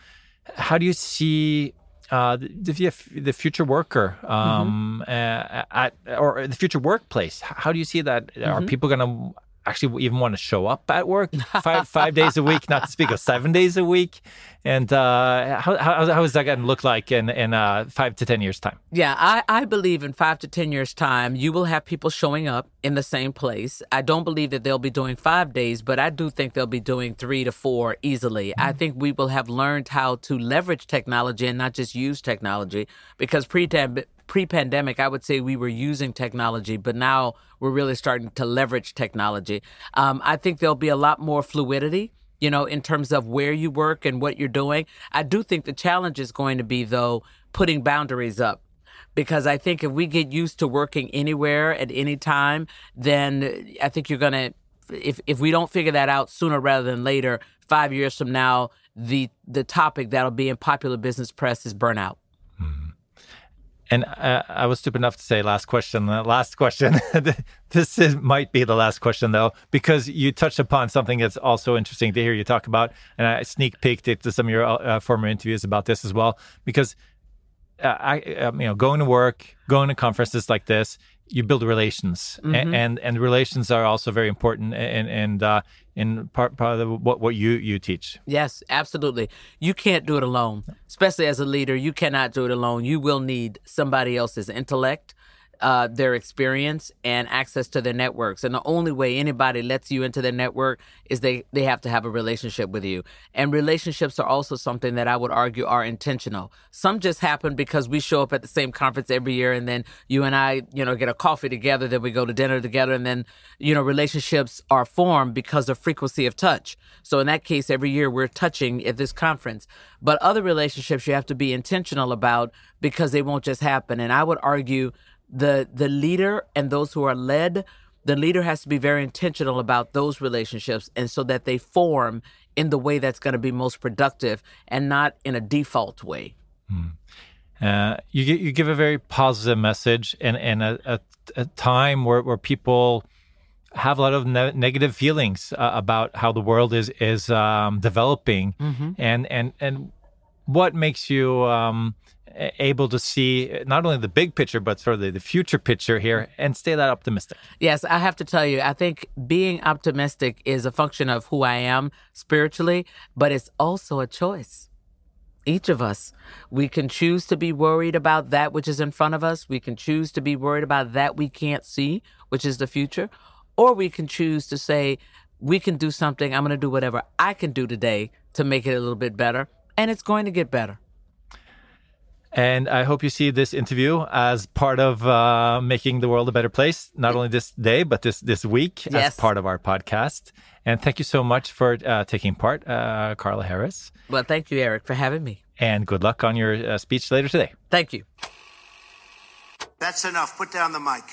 [SPEAKER 4] how do you see uh, the, the the future worker um, uh, at or the future workplace? How do you see that? Are people going to actually even want to show up at work five five days a week? Not to speak of seven days a week. And uh, how, how how is that going to look like in in uh, five to ten years time?
[SPEAKER 6] Yeah, I, I believe in five to 10 years' time, you will have people showing up in the same place. I don't believe that they'll be doing five days, but I do think they'll be doing three to four easily. I think we will have learned how to leverage technology and not just use technology because pre pre pandemic, I would say we were using technology, but now we're really starting to leverage technology. Um, I think there'll be a lot more fluidity you know, in terms of where you work and what you're doing. I do think the challenge is going to be, though, putting boundaries up. Because I think if we get used to working anywhere at any time, then I think you're going to, if, if we don't figure that out sooner rather than later, five years from now, the, the topic that'll be in popular business press is burnout.
[SPEAKER 4] And uh, I was stupid enough to say last question. Uh, last question. this is, might be the last question though, because you touched upon something that's also interesting to hear you talk about, and I sneak peeked into some of your uh, former interviews about this as well. Because uh, I, um, you know, going to work, going to conferences like this, you build relations, A- and and relations are also very important, and and uh, in part part of what what you you teach.
[SPEAKER 6] Yes, absolutely. You can't do it alone, especially as a leader. You cannot do it alone. You will need somebody else's intellect, uh, their experience, and access to their networks. And the only way anybody lets you into their network is they they have to have a relationship with you. And relationships are also something that I would argue are intentional. Some just happen because we show up at the same conference every year, and then you and I, you know, get a coffee together, then we go to dinner together, and then you know, relationships are formed because of frequency of touch. So in that case, every year we're touching at this conference. But other relationships you have to be intentional about because they won't just happen. And I would argue the the leader and those who are led, the leader has to be very intentional about those relationships and so that they form in the way that's going to be most productive and not in a default way.
[SPEAKER 4] Uh, you you give a very positive message and, and a, a, a time where, where people have a lot of ne- negative feelings uh, about how the world is is um, developing, and and and what makes you um, able to see not only the big picture but sort of the, the future picture here and stay that optimistic.
[SPEAKER 6] Yes, I have to tell you, I think being optimistic is a function of who I am spiritually, but it's also a choice. Each of us, we can choose to be worried about that which is in front of us. We can choose to be worried about that we can't see, which is the future. Or we can choose to say, we can do something. I'm going to do whatever I can do today to make it a little bit better. And it's going to get better.
[SPEAKER 4] And I hope you see this interview as part of uh, making the world a better place, not only this day, but this, this week as part of our podcast. And thank you so much for uh, taking part, uh, Carla Harris.
[SPEAKER 6] Well, thank you, Eric, for having me.
[SPEAKER 4] And good luck on your uh, speech later today.
[SPEAKER 6] Thank you.
[SPEAKER 2] That's enough. Put down the mic.